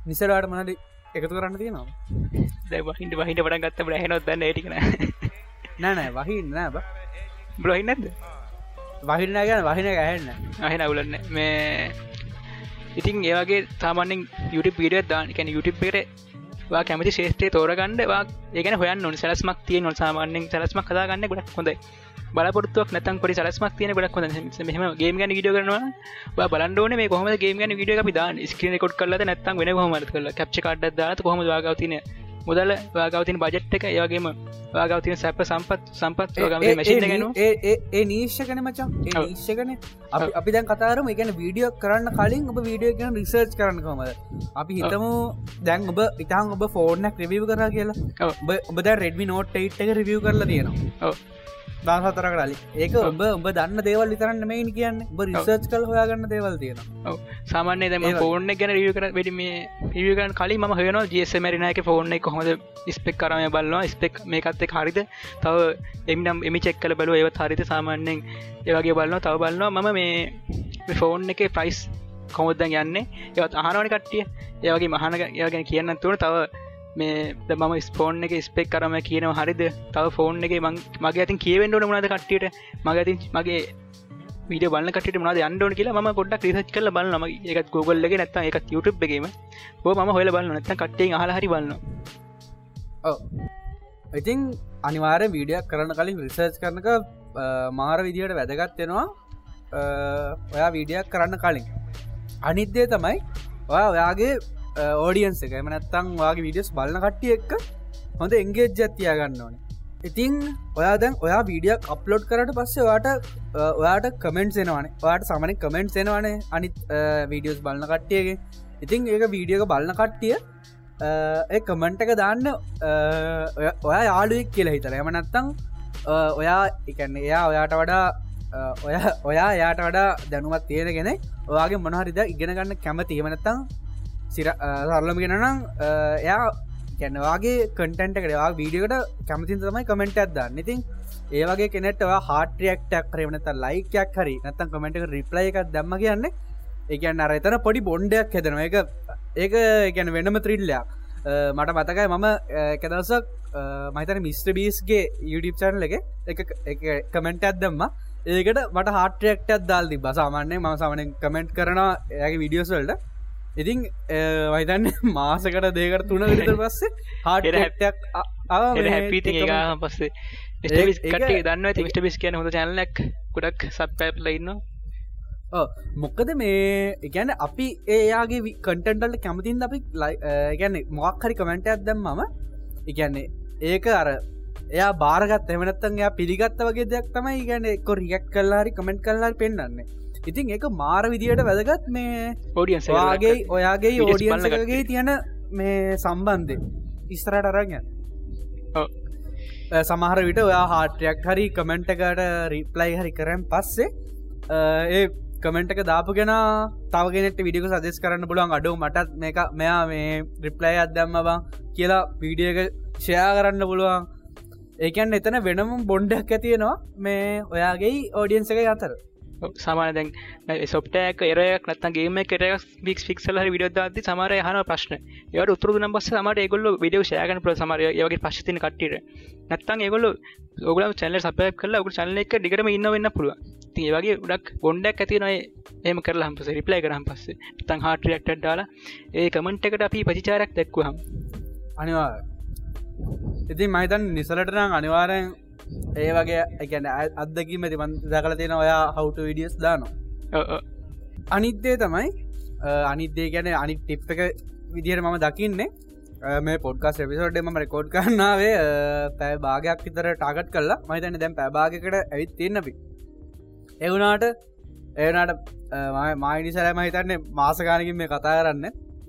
නිසරවාට මනට එකතු කරන්න තියෙනවා දැවහිට වහිට පට ගත්ත බ්‍රහනොත් දන්න ඒටිකන නෑ. වහින්න නෑ බ්‍රහින්නද වහින්න ගැන වහින ගැහෙන්න අහෙන අවුලන්න මේ ඉතින් ඒවගේ සාමානෙන් YouTube වීඩිය දාන කැන YouTube එකට වා කැමති ශේෂත්‍රය තෝරගන්න වා ඒගෙන හොයන් නොනි සැලස්මක් තිය නොල් සාමාන්‍යෙන් සැලස්මක් කදාගන්න ගොඩක් හොඳයි. බලපොරත්තුවක් නැතන් පොඩි සලස්මක් තියෙන ගොඩක් හොඳ මෙහම ගේම ගන විඩිය කරනවා බලන්ඩෝන මේ කොහම ගේම ගන විඩිය අපි දාන ස්ක්‍රන කොට් කරල නැත්තන් වෙන හොමත් කල කප්ච කඩ්ඩ දාත කොහම වාගවතින මුදල වාගවතින බජට් එක ඒවගේම වාගවතින සැප සම්පත් සම්පත් මශන ගැන ඒ නීශ්‍යකන මචන් ශකන අපි දැන් කතාරම එකන වීඩියෝ කරන්න කලින් ඔබ වීඩියෝ ගැන රිසර්ච් කරන්න කොමද අපි හිතමු දැන් ඔබ ඉතාන් ඔබ ෆෝර්නක් රිවිව කර කියලා. ඔබ රෙඩමි නෝට් යිට් එක රිවියව කරලා තියෙනවා දාහතර කරලි ඒක ඔබ ඔබ දන්න දේවල් විතරන්න මේන් කියන්න. ඔබ රිසර්ච් කල් හොයාගන්න දේවල් තියෙන සාමාන්‍ය දම ෆෝර්න ගැන රිය කර වැඩි මේ පිරිගන් කලින් ම හයන ජෙස මරිනක ෆෝර්න එක හොඳ ස්පෙක් කරම බලන්නවා ස්පෙක් මේකත්තේ හරිද? තව එමිනම් එමි චෙක් කල බලුව. ඒවත් හරිත සාමාන්‍යෙන් ඒවගේ බලන්න තව බලන්නවා මම මේ ෆෝර්න් එක ප්‍රයිස් කොමුද්දන් යන්නේ? ඒවත් අහනවනි කට්ටිය. ඒවගේ මහනක ඒගෙන කියන්න තුළ තව මේ ද මම ස්පෝන් එක ස්පෙක් කරම කියනව හරිද තව ෆෝන් එක මගේ ඇතින් කියවෙන්ඩෝන මනද කට්ටියට? මග ඇතින් මගේ විඩ බල කට මද අන්ඩෝන කියලා ම පොඩක් රිසච් කල බලන්නම එකත් ගොල්ල එක නැත්ත එක YouTube එකීම. හෝ ම හොල බලන්න නැත කට්ටේ හරි බලන්න ඉතින් අනිවාර වීඩියක් කරන්න කලින් රිසර්ච් කරනක මාර විදිහට වැදගත්වෙනවා ඔයා වීඩියක් කරන්න කලින්. අනිත්දේ තමයි ඔයා ඔයාගේ Uh, ඕඩියන්ස එක. එම නැත්තං වගේ විඩියස් බලන කට්ටිය එක්ක හොඳ එංගේජ් ජත්තියා ගන්න ඕන. ඉතිං ඔයා දැන් ඔයා වීඩියක් අප්ලෝඩ් කරට පස්සේ වාට ඔයාට කමෙන්ට් එනවානේ. වාට සමන කමෙන්ට් එනවානේ අනිත් uh, වීඩියෝස් බලන කට්ටියගේ. ඉතිං ඒක වීඩියක බලන කට්ටිය uh, ඒ කමෙන්ට් එක දාන්න ඔයා යාළුවෙක් කියලා හිතර එම නැත්තං ඔයා එකන්නේ එයා ඔයාට වඩා ඔය ඔයා යාට වඩා දැනුවත් තියෙනගෙන ඔයාගේ මොනහරිද ඉගෙන ගන්න කැමති. එමනත්තං සිර සරලම ගෙනනම් එයා ගැනවාගේ කටන්ට කරවා වීඩියකට කැමතින් තමයි කමෙන්ට ඇදන්න ඉතින් ඒවගේ කෙනෙටවා හාටරියක්ටක් කරනත ලයිකයක් හරි නත්තන් කමෙන්ට රිප්ලයි එකක් දැම්ම කියන්න එකන්න අර එතන පොඩි බොන්්ඩයක් හෙදෙන එක ඒක ගැන වෙනම ත්‍රිල්ලයක් මට මතකයි මම එකදසක් මහිතන මිස්ට බීස්ගේ YouTube චැනල එක එක කමෙන්ට ඇත්දම්ම ඒකට මට හාටරෙක්ට අදදාල් ති බසාමාන්නේ ම සමන කමෙන්ට් කරන ඇගේ විඩියෝස්වල්ට ඉතින් වයිතන්න මාසකට දේකට තුන විතර පස්සේ හාට හැටක් හැපිති ඒ පස්සේ කට දන්න මිට බිස් කියන හොඳ චැනලක් ගොඩක් සබ් පැප්ල ඉන්න මොක්කද මේ ගැන අපි ඒයාගේ කටන්ටල්ට කැමතින් අපි ගැන මොක් හරි කමෙන්ට ඇත්දම් මම ඉගැන්නේ ඒක අර එයා බාරගත් එමනත්තන් එයා පිළිගත්ත වගේ දෙයක් තමයි ගැන එක්කො රියක් කල්ලාරි කමෙන්ට් කල්ලාරි පෙන්න්නන්නේ ඉතින් එක මාර විදියට වැදගත් මේ ෝඩියන්ගේ ඔයාගේ ඕඩියන්සගේ තියෙන මේ සම්බන්ධය. ඉස්තරට අරග සමහර විට ඔයා හාටයක් හරි කමෙන්ට්කට රිප්ලයි හරි කරම් පස්සේ ඒ කමෙන්ට්ක දාපු ගෙන තවගෙනට විඩික සදෙස් කරන්න පුළුවන්. අඩු මටත් මේක මෙයා මේ රිප්ලයි අදම්ම බං කියලා වීඩියක ෂයා කරන්න පුළුවන්. ඒකන් එතන වෙනම බොන්්ඩක් ඇතියෙනවා මේ ඔයාගේ ඕඩියන්ස එක අතර සමාන දැන් සොප්ටෑක එරයක් නත්තන්ගේම කෙරක් වික් ෆික්සල විඩ ද සමර හන ප්‍රශ්න. යට උතුර නම් බස් සමට ඒගොල්ල විඩියෝ ෂයගන පල සමර යගේ පශ්තින කට්ටිර නැත්තන් ඒගොල්ල ඔගල චැනල සපය කල ඔගු චනල එක දිගටම ඉන්න වෙන්න පුළුව ති වගේ උඩක් බොන්්ඩක් ඇති නොයි ඒම කරලා හම්පස රිප්ලයි කරම් පස්සේ. තන් හාටරියක්ට දාලා ඒ කමෙන්ට් එකට අපි පචිචාරක් දැක්වහම් අනිවා. ඉතින් මහිතන් නිසලටනම් අනිවාරයෙන් ඒ වගේ එකන අදකි මැති දකල තියෙන ඔයා හවුට විඩියස් දානවා. අනිත්දේ තමයි අනිත්දේ ගැන අනි ටිප් එක විදිහයට මම දකින්නේ. මේ පොඩ්කාස් එපිසෝඩ් එම රෙකෝඩ් කරන්නාවේ පැෑ භාගයක් විතර ටාගට් කල්ලා මහිතන දැන් පැබාගකට ඇවිත් තියන්නපි එවුනාට ඒනාට මයිනිසරෑ මහිතන්නේ මාසගානකින් මේ කතා කරන්න.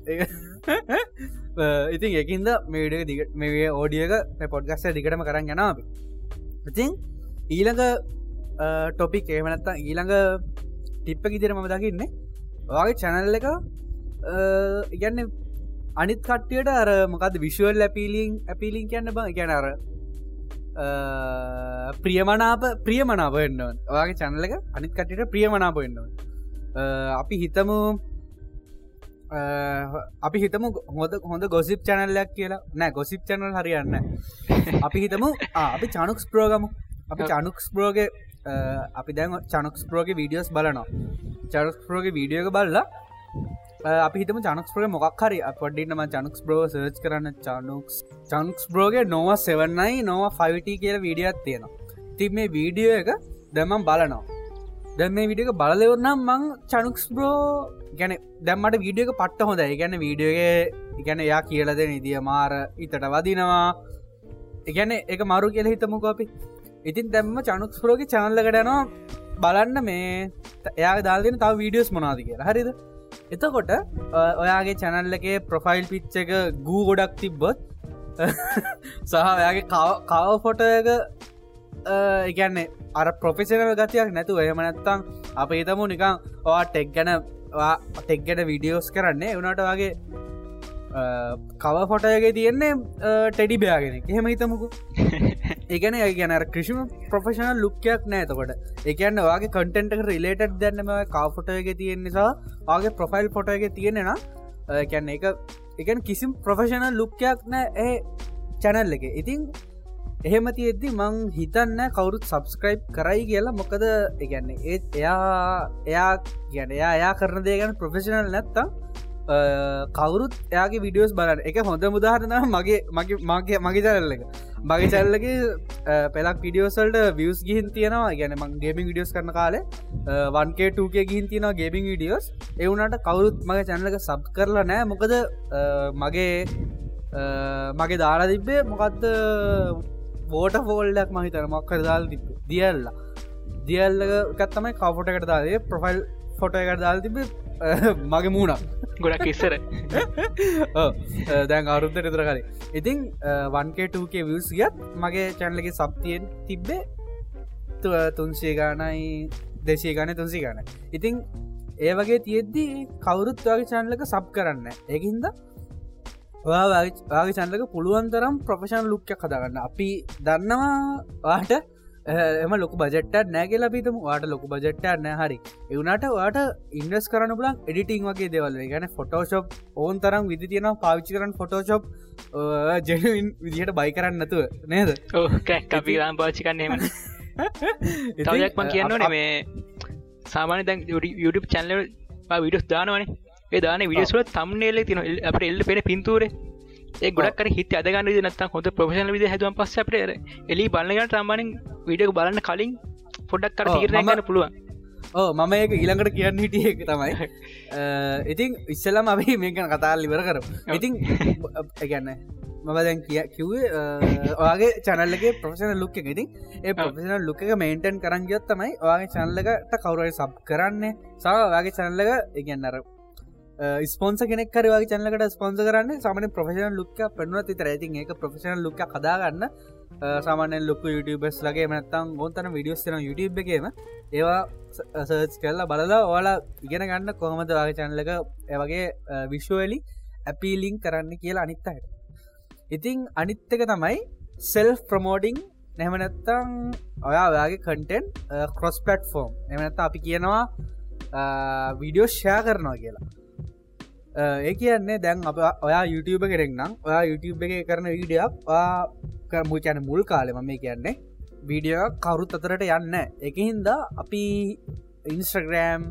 ඉතින් එකින්ද මේඩිය දිග මේ ඕඩියක පොඩ්ගස්ස දිගටම කරන්න යනාව ඉතින් ඊළඟ ටොපික් ඒමනත්තා ඊළඟ ටිප්ප ඉදිර මම දකින්නේ. වගේ චැනල් එක ඉගන්න අනිත් කට්ටියට අර මොකද විශුවල් ඇපිලිං ඇපිලිං කියන්න බ. ගැනර ප්‍රියමනාප ප්‍රියමනාපෙන්න්න ඔයාගේ චැනලක අනිත් කටට ප්‍රියමනාපෙන්න්න අපි හිතමු අපි හිතම හොද හොඳ ගොසිප් චැනල්ලයක් කියලා. නෑ ගොසිප් චැනල් හරියන්න අපි හිතමු අපි චනුක්ස් ප්‍රෝගමු අපි චනුක්ස් ප්‍රෝග අපි දැන් චනුක්ස් ප්‍රෝග වීඩියෝස් බලනවා. චනුක්ස් ප්‍රෝග වීඩියෝක බල්ලා අපි හිතම චනුක්ස් ප්‍රෝග මොක් හරි. පොඩ්ඩින්නම චනුක්ස් බ්‍රෝ සර්ච් කරන්න. චනුක්ස් චන්ක්ස් බ්‍රෝගේ නොව සෙවන්නයි නොව ෆයිට කියල වීඩියත් තියෙනවා. තිබ මේ වීඩියෝ එක දැමම් බලනවා දැ මේ විඩියක බලලෙවරනම් මං චනුක්ස් බ්‍රෝ ගැන දැම්මට වීඩියක පට්ට හොඳයි. ගැන වීඩියෝගේ ගැන යා කියලද නිදිය මාර ඉතට වදිනවා. එකැන එක මරු කියල හිතමුක අපි. ඉතින් දැම්ම චනුක්ස් ප්‍රෝග චානල්ලකටනවා බලන්න මේ එයා දාල්ගෙන තව වීඩියෝස් මොනාද කියලා. හරිද? එතකොට ඔයාගේ චැනල්ලගේ ප්‍රොෆයිල් පිච්ච එක ගූ ගොඩක් තිබ්බොත් සහ ඔයාගේ කව ෆොටක එකන්නේ අර ප්‍රොෆෙසනල් ගතියක් නැතු එහම නැත්තං අප හිතමු නිකං ඔවා ටෙක් ගැන ටෙක්ගැන විඩියෝස් කරන්නේ. වනට වගේ කව ෆොටයගේ තියෙන්නේ ටෙඩි බයාගෙන එහෙම හිතමුකු. ඒගැන ගැන ක්‍රෂම ප්‍රෆෙෂනල් ලුක්කයක් නෑතකොට එකන්න වගේ කටෙන්ට රිලේට් දැන්නම කාෆොටයගේ තියෙන නිසා වගේ ප්‍රොෆයිල් ෆොටයගේ තියෙනෙන කැන්න එක එකන් කිසිම් ප්‍රෆෙෂනල් ලුක්කයක් නෑ ඒ චැනල් එක. ඉතින් එහෙම තියෙද්දි මං හිතන්න කවුරුත් සබස්ක්‍රයිබ් කරයි කියලා. මොකද එකන්නේ ඒත් එයා එයා ගැන එයා එයා කරන දේ ගැන ප්‍රොෆෙෂනල් නැත්තම් කවුරුත් එයාගේ විඩියෝස් බලන්න. එක හොඳ මුදාහරන මගේ මගේ මගේ මගේ චැල්ල එක. මගේ චැල්ලගේ පෙලක් විඩියෝසල්ට වියස් ගිහින් තියෙනවා. ගැන මං ගේමින් විඩියෝස් කරන කාලේ වන්ගේ ටූකේ ගිහින් තියෙනවා ගේමින් විඩියෝස් එවුනට කවුරුත් මගේ චැනලක සබ් කරලා නෑ මොකද මගේ මගේ දාලා තිබ්බේ මොකක්ද බෝට ෆෝල්ඩක් මහිතන මොක්කර දාල් තිබ දියල්ලා. දියල්ලකත් තමයි කවෆොටකට දාදේ ප්‍රොෆයිල් ෆොට එකට දාල් තිබ මගේ මූුණක්. ගොඩක් ඉස්සර. දැන් අරුත්තට ඉතර කරේ. ඉතිං වන්කේටූකේ වියස් ගත් මගේ චැන්ලගේ සබ්තියෙන් තිබ්බේ තුන්සේ ගානයි දෙශී ගන තුන්සි ගන ඉතිං ඒ වගේ තියෙද්දී කවුරුත් වගේ චැන්ලක සබ් කරන්න ඒහින්ද ඔයාගේ චන්ලක පුළුවන්තරම් ප්‍රපෂන් ලුක්ක කදාගන්න අපි දන්නවා වාට එම ලොක බජට නෑගෙල පිතම වාට ලොක බජට නෑ හරි. එවනට වාට ඉන්ඩස් කරන පුලන් එඩිටිං වගේ දෙවල් ගැන ෆොටෝශප් ඕන් තරම් විදි තියෙන පාවිච්චි කරන ෆොටෝශප් ජැනවින් විදිහට බයි කරන්න නැතුව. නේද? කැපිලාම් පාචි කන්නේම තවයක්ම කියන්න නේ මේ සාමාන දැන් YouTube චැනල විඩස් දානවනේ දාන විඩියස්ල තම්නේල තින අපට එල්ල පෙන පින්තුරේ. ඒ ගොඩක් හිත අදගන්න නත් හොඳ ප්‍රශන විද හැදුවම් පස්ස අපට එලි බලගට සම්මානින් විඩියක බලන්න කලින් පොඩක් කර තීරණය ගන්න පුළුවන්. ඕ මම ඒක ඊළඟට කියන්න හිටිය එක තමයි. ඉතින් ඉස්සලම අපි මේකන කතාල් ඉවර කර ඉතින් ගැන්න මම දැන් කිය කිව්වේ ඔයාගේ චනල්ලගේ ප්‍රෆෙසන ලුක් එක. ඉතින් ඒ ප්‍රෆෙසන ලුක එක මේන්ටන් කරන් ගියොත් තමයි ඔයාගේ චනල්ලකට කවුරයි සබ් කරන්නේ. සවගේ චනල්ලක ඉගන්නර Uh, ස්පොන්ස කෙනෙක් කරවාගේ චනලකට ස්පොන්ස කරන්න සමන ප්‍රෆෙෂන ලුක්ක පෙන්ුව තිතර ඇතින් ඒක ප්‍රෆෙෂන ලුක් කදාගන්න uh, සාමානෙන් ලොක YouTubeබස් ලගේ මනත්තම් ගොන්තන විඩියෝස්තන YouTube එකේම. ඒවා සර්ච් uh, කල්ලා බලලා ඕලා ඉගෙන ගන්න කොහොමද වගේ චැනලක ඒවගේ විශ්වලි ඇපීලිං කරන්න කියලා අනිත්තහට ඉතිං අනිත්තක තමයි සෙල් ප්‍රමෝඩිං නැමනැත්තං ඔයාගේ කටෙන් කොස් පලට් ෆෝම් එමනත්ත අපි කියනවා වීඩියෝ ෂයා කරනවා කියලා. ඒ කියන්නේ දැන් අප ඔයා YouTube කෙරෙක්නම් ඔයා YouTube එක කරන වීඩියක් කරමු චැන මුල් කාලෙම මේ කියන්නේ වීඩියෝ කවුරුත් අතරට යන්න එකහින්දා අපි ඉන්ස්ටග්‍රෑම්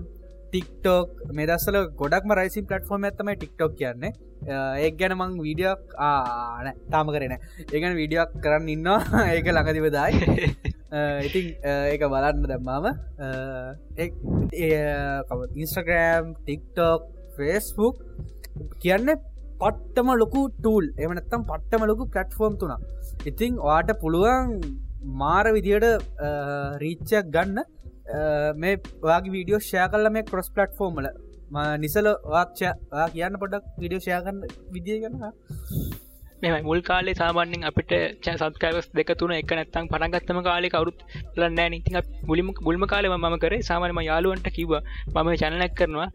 ටික්ටෝක් මෙදස්සල ගොඩක්ම රයිසි පලටෆෝර්ම් ඇත්තම ටික්ටෝක් කියන්නේ. ඒ ගැන මං වීඩියක් ආන තාම කරන ඒගන වීඩියක් කරන්න ඉන්නවා. ඒක ළඟදිවදායි ඉතින් ඒක බලන්න දැම්මාම ඉන්ස්ටග්‍රෑම් ටික්ටෝක් ෆේස්බුක් කියන්න පට්ටම ලොකු ටූල් එමනත්තම් පට්ටම ලොකු පලට්ෆෝම් තුන ඉතිං වාට පුළුවන් මාර විදියට රීච්චයක් ගන්න. මේ වගේ වීඩියෝ ෂය කල්ල මේ කොස් පලට්ෆෝර්ම්ල නිසල වාක්ෂ කියන්න පොඩක් විඩියෝ ෂයකන්න විදිිය ගන්න මෙම මුල් කාලේ සාමාන්‍යෙන් අපිට ච සත්කාරස් දෙක තුන එක නැත්තම් පටගත්තම කාලෙ කවරුත් ලන්න ඉති මුලිම මුල්ම කාලෙම ම කර සාමානම යාලුවන්ට කිව මම චනලක් කරනවා.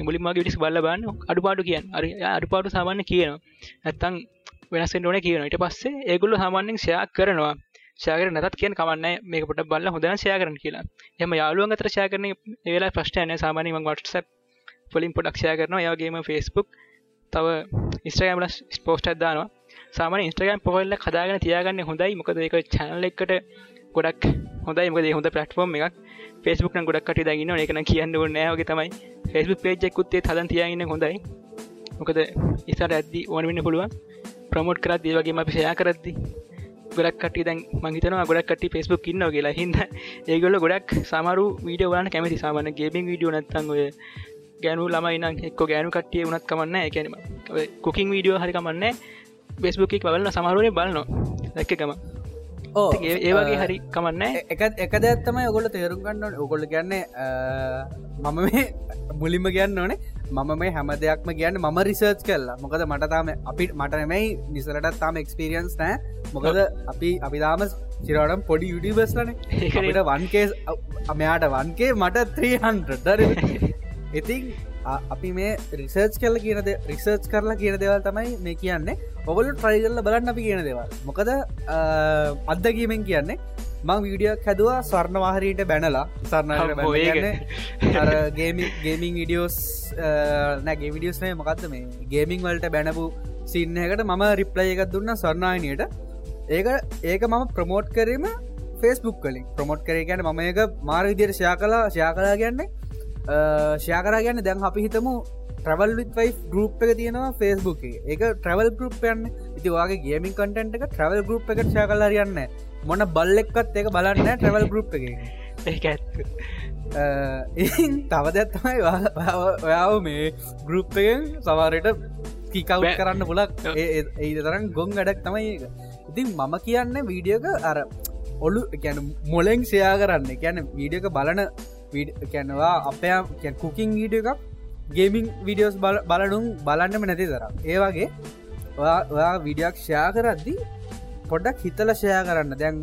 මුලින්මගේ විටිස් බල්ල බන්න අඩුපාඩු කියන්න. අරි අඩුපාඩු සාමාන්‍ය කියනවා. ඇත්තං වෙනස්සෙන් ඕන කියන ට පස්සේ ඒගුල්ල සාමාන්‍යෙන් ෂයක් කරනවා. ෂයකර නැත් කියෙන් කමන්න මේක පොට බල්ල හොඳන ෂය කරන කියලා. එම යාලුවන් අතර ෂය කරන ඒලා ප්‍රශ්ටයන සාමානීම වටසප් ොලින් පොඩක්ෂය කරනවා. යාගේම ෆස්බුක් තව ඉස්ට්‍රගම්ල ස්පෝස්ට දානවා. සාමන ඉස්ට්‍රගම් පොල්ල කදාගෙන තියාගන්න හොඳයි. මොකද එක චැනල එකට ගොඩක් හොඳයි. මොකද හොඳ පලටෆෝර්ම් එකක්. ෆෙස්බුක් ගොඩක්ට දගන්න එකන කියන්න නෑගේ තමයි. ෆෙස්බුක් පේජෙකුත්තේ හදන් තියාගන්න හොඳයි. මොකද ඉසට ඇද්දි ඕනවෙන්න පුළුවන්. ප්‍රමෝට් කරත් ඒවගේ අපි ෂයා කරද්දි ගොඩක් කට දැන් මහිතන ගොඩක් කට ෆෙස්බුක් ඉන්න කියලා. හිද ඒගොල ගොඩක් සමරු වීඩියෝ වලන කැමති. සාමන ගේබින් විඩියෝ නත්තන් ඔය ගැනු ළමයින එක්ක ගෑනු කටිය වනත් කමන්න එකැනීම කුකින් වීඩියෝ හරි කමන්න බෙස්බුක්ක් බලන්න සමරුවනේ බලනවා දැක්කකම ඒවගේ හරි කමන්න එක එක දැත්තමයි ඔගොල තේරුම් ගන්න ඔගොල කියන්නේ මම මේ මුලිම කියන්න ඕනේ. මම මේ හැම දෙයක්ම කියන්න මම රිසර්ච් කල්ලා මොකද මටතාම අපි මටනමයි නිසරටත් තාම එක්ස්පිරියන්ස් නෑ මොකද අපි අපිදාම චිරවටම් පොඩි යුඩිබස්ලන ඒකට වන්කේ අමයාට වන්කේ මට 300 ඉතින් අපි මේ රිසර්ච් කල කියනද රිසර්ච් කරලා කියන දෙවල් තමයි මේ කියන්නේ. ඔබලු ට්‍රයිගල්ල බලන්න අපි කියන දෙවල්. මොකද අත්දකීමෙන් කියන්නේ මං වීඩියක් හැදවා ස්වර්ණවාහරීට බැනලා. සරණ ගේමින් විඩියෝස් නැගේ විඩියෝස්නය මොකක්ද මේ? ගේමිං වලට බැනපු සින්නහකට මම රිප්ලය එකක් දුන්න ස්වර්ණායනයට ඒක ඒක මම ප්‍රමෝට් කරීම ෆෙස්බුක් කලින් ප්‍රමෝට් කරේ ගැන මම ඒක මාර විදියට ෂයා කලා ෂයා කලා කියන්නේ ෂයාකරා ගැන්න දැන් අපි හිතමු ට්‍රවල් වියි ගරුප් එක තියෙනවා ෆෙස්බුක් එක. ට්‍රවල් ගරුප්යන්න ඉති වගේ ගේමින් කටන්ට එක ට්‍රවල් ගරුප් එක ෂය කලරයන්න මොන බල්ලෙක්කත් එක බලන්න ට්‍රවල් ගරුප් එක. තව දැත්තමයි ඔයාව මේ ගරුප් එකෙන් සවාරයට කීකව් කරන්න පුලක් ඒ තරම් ගොන් වැඩක් තමයි ඒක. ඉතින් මම කියන්න වීඩියෝක අර ඔලු ගැන මොලෙන් සයා කරන්න. ගැන වීඩියක බලන කැනවා අපය කුකින් වීඩිය එකක් ගේමින් විඩියෝස් බලනුම් බලන්නම නැති තර ඒවාගේ ඔයා විඩියක් ෂයා කරද්දි පොඩ්ඩක් හිතල ෂයා කරන්න. දැන්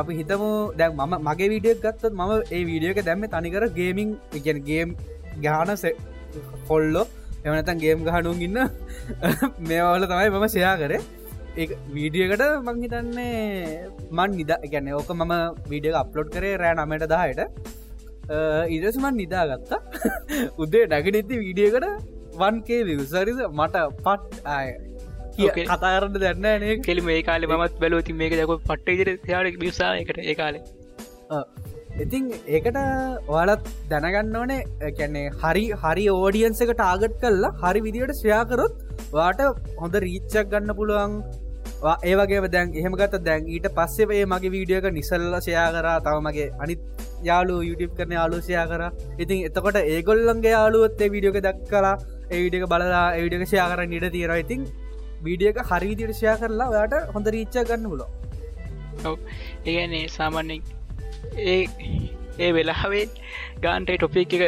අපි හිතමු දැන් මම මගේ විඩියක් ගත්තත් මම ඒ වීඩියෝක දැම්ම තනිකර ගේමින් එකන් ගේම් ගාන කොල්ලෝ එමනතන් ගේම් ගහනුම් ඉන්න මේවල තමයි මම ෂයා කරේ. ඒ වීඩියකට මං හිතන්නේ මන් නිද ගැන ඕක මම වීඩිය අප්ලෝඩ් කරේ රෑ නමට දායට ඉරසුමන් නිදාගත්තා උදේ නැගනිති වීඩියකට වන්කේ විසරිද මට පට් ආය කතාරන්න දන්න නේ කෙලි මේ කාල මත් බැලෝති මේක දක පට්ට ඉදිර යාට විසා එකට ඒ කාලේ ඉතින් ඒකට ඔයාලත් දැනගන්න ඕනේ කැන්නේ හරි හරි ඕඩියන්ස එක ටාගට් කල්ලා හරි විදිට ශ්‍රයාකරොත් වාට හොඳ රීච්චක් ගන්න පුළුවන් ඒවගේ දැන් එහෙමගත දැන් ඊට පස්සෙේ මගේ වීඩියෝක නිසල්ල ෂයා කරා. තව මගේ අනිත් යාලු YouTube කරන යාලුෂයා කර. ඉතින් එතකොට ඒගොල්ලන්ගේ යාලුවත්තේ වීඩියෝක දක් කලා ඒවිඩියක බලලා ඒවිඩියක ෂයා කර නිට තීර ඉතින් වීඩියක හරිවිදිට ෂයා කරලා ඔයාට හොඳ රීච්ච ගන්න පුලො ඒගන්නේ සාමාන්‍යෙන් ඒ ඒ වෙලාවේ ගාන්ටේ ටොපික් එක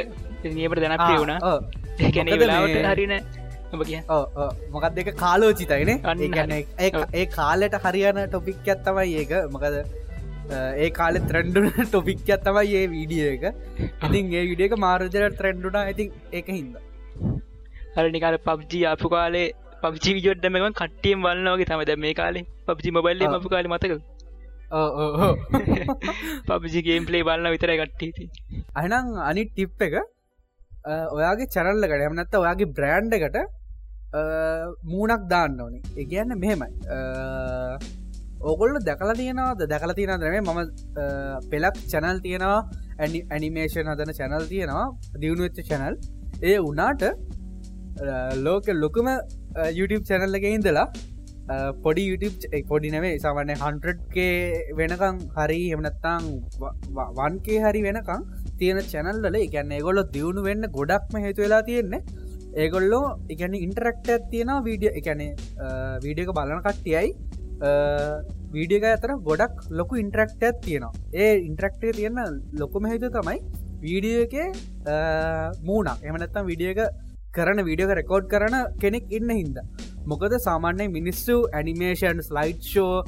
නියමට දැනක්ේ වුණා ඒැන වෙලාවට හරින මොකක් දෙක කාලෝචිතයින ඒ කාලෙට හරියන ටොපික් ඇත්තමයි ඒක. මොකද ඒ කාලෙ ත්‍රෙන්ඩුන ටොපික් ඇත්තමයි ඒ වීඩිය එක. ඉතින් ඒ විඩියක මාරජර ත්‍රෙන්ඩුනා ඉතින් ඒක හින්ද. හර නිකාල පබ්ජි අපපු කාලේ පබ්ජි විජොඩ්ඩමම කට්ටියම් වන්නවගේ තම දැ මේ කාලේ පබ්ජි මබල්ල අපපු කාල මතක පබ්ජිගේම් පලේ බලන්න විතර කට්ටීති අහනම් අනි ටිප් එක ඔයාගේ චරල්ලකට එමනත්ත ඔයාගේ බ්‍රෑන්්ඩ එකට මූනක් දාන්න ඕනි. ඒගන්න මෙහෙමයි. ඕගොල්ල දැකලා තියෙනවාද? දැකලා තියෙන දනේ මම පෙලක් චැනල් තියෙනවා. ඇනිමේෂන් හදන චැනල් තියෙනවා. දියුණු වෙච්ච චැනල් ඒ උනාට ලෝක ලොකුම YouTube චැනල්ලක ඉඳලා පොඩි YouTube පොඩි නෙවේ සාමන්න හන්ට්‍රඩ්ගේ වෙනකං හරි එමනත්තං වන්කේ හරි වෙනකං තියෙන චැනල්ල එකන්න ගොල්ල දියුණු වෙන්න ගොඩක්ම හේතු වෙලා තියෙන්නේ ඒගොල්ලෝ එකන ඉන්ටරක්ට තියෙන වීඩිය එකනේ වීඩියක බලන කට්ටියයි. වීඩියක අතර ගොඩක් ලොකු ඉන්ටරක්ටත් තියෙනවා. ඒ ඉන්ටරක්ටේ තියෙන ලොකුම හේතු තමයි වීඩිය එක මූනක් එමනත්තම් විඩියක කරන විඩියක රෙකෝඩ් කරන කෙනෙක් ඉන්න හින්ද. මොකද සාමාන්‍ය මිනිස්සු animation slide show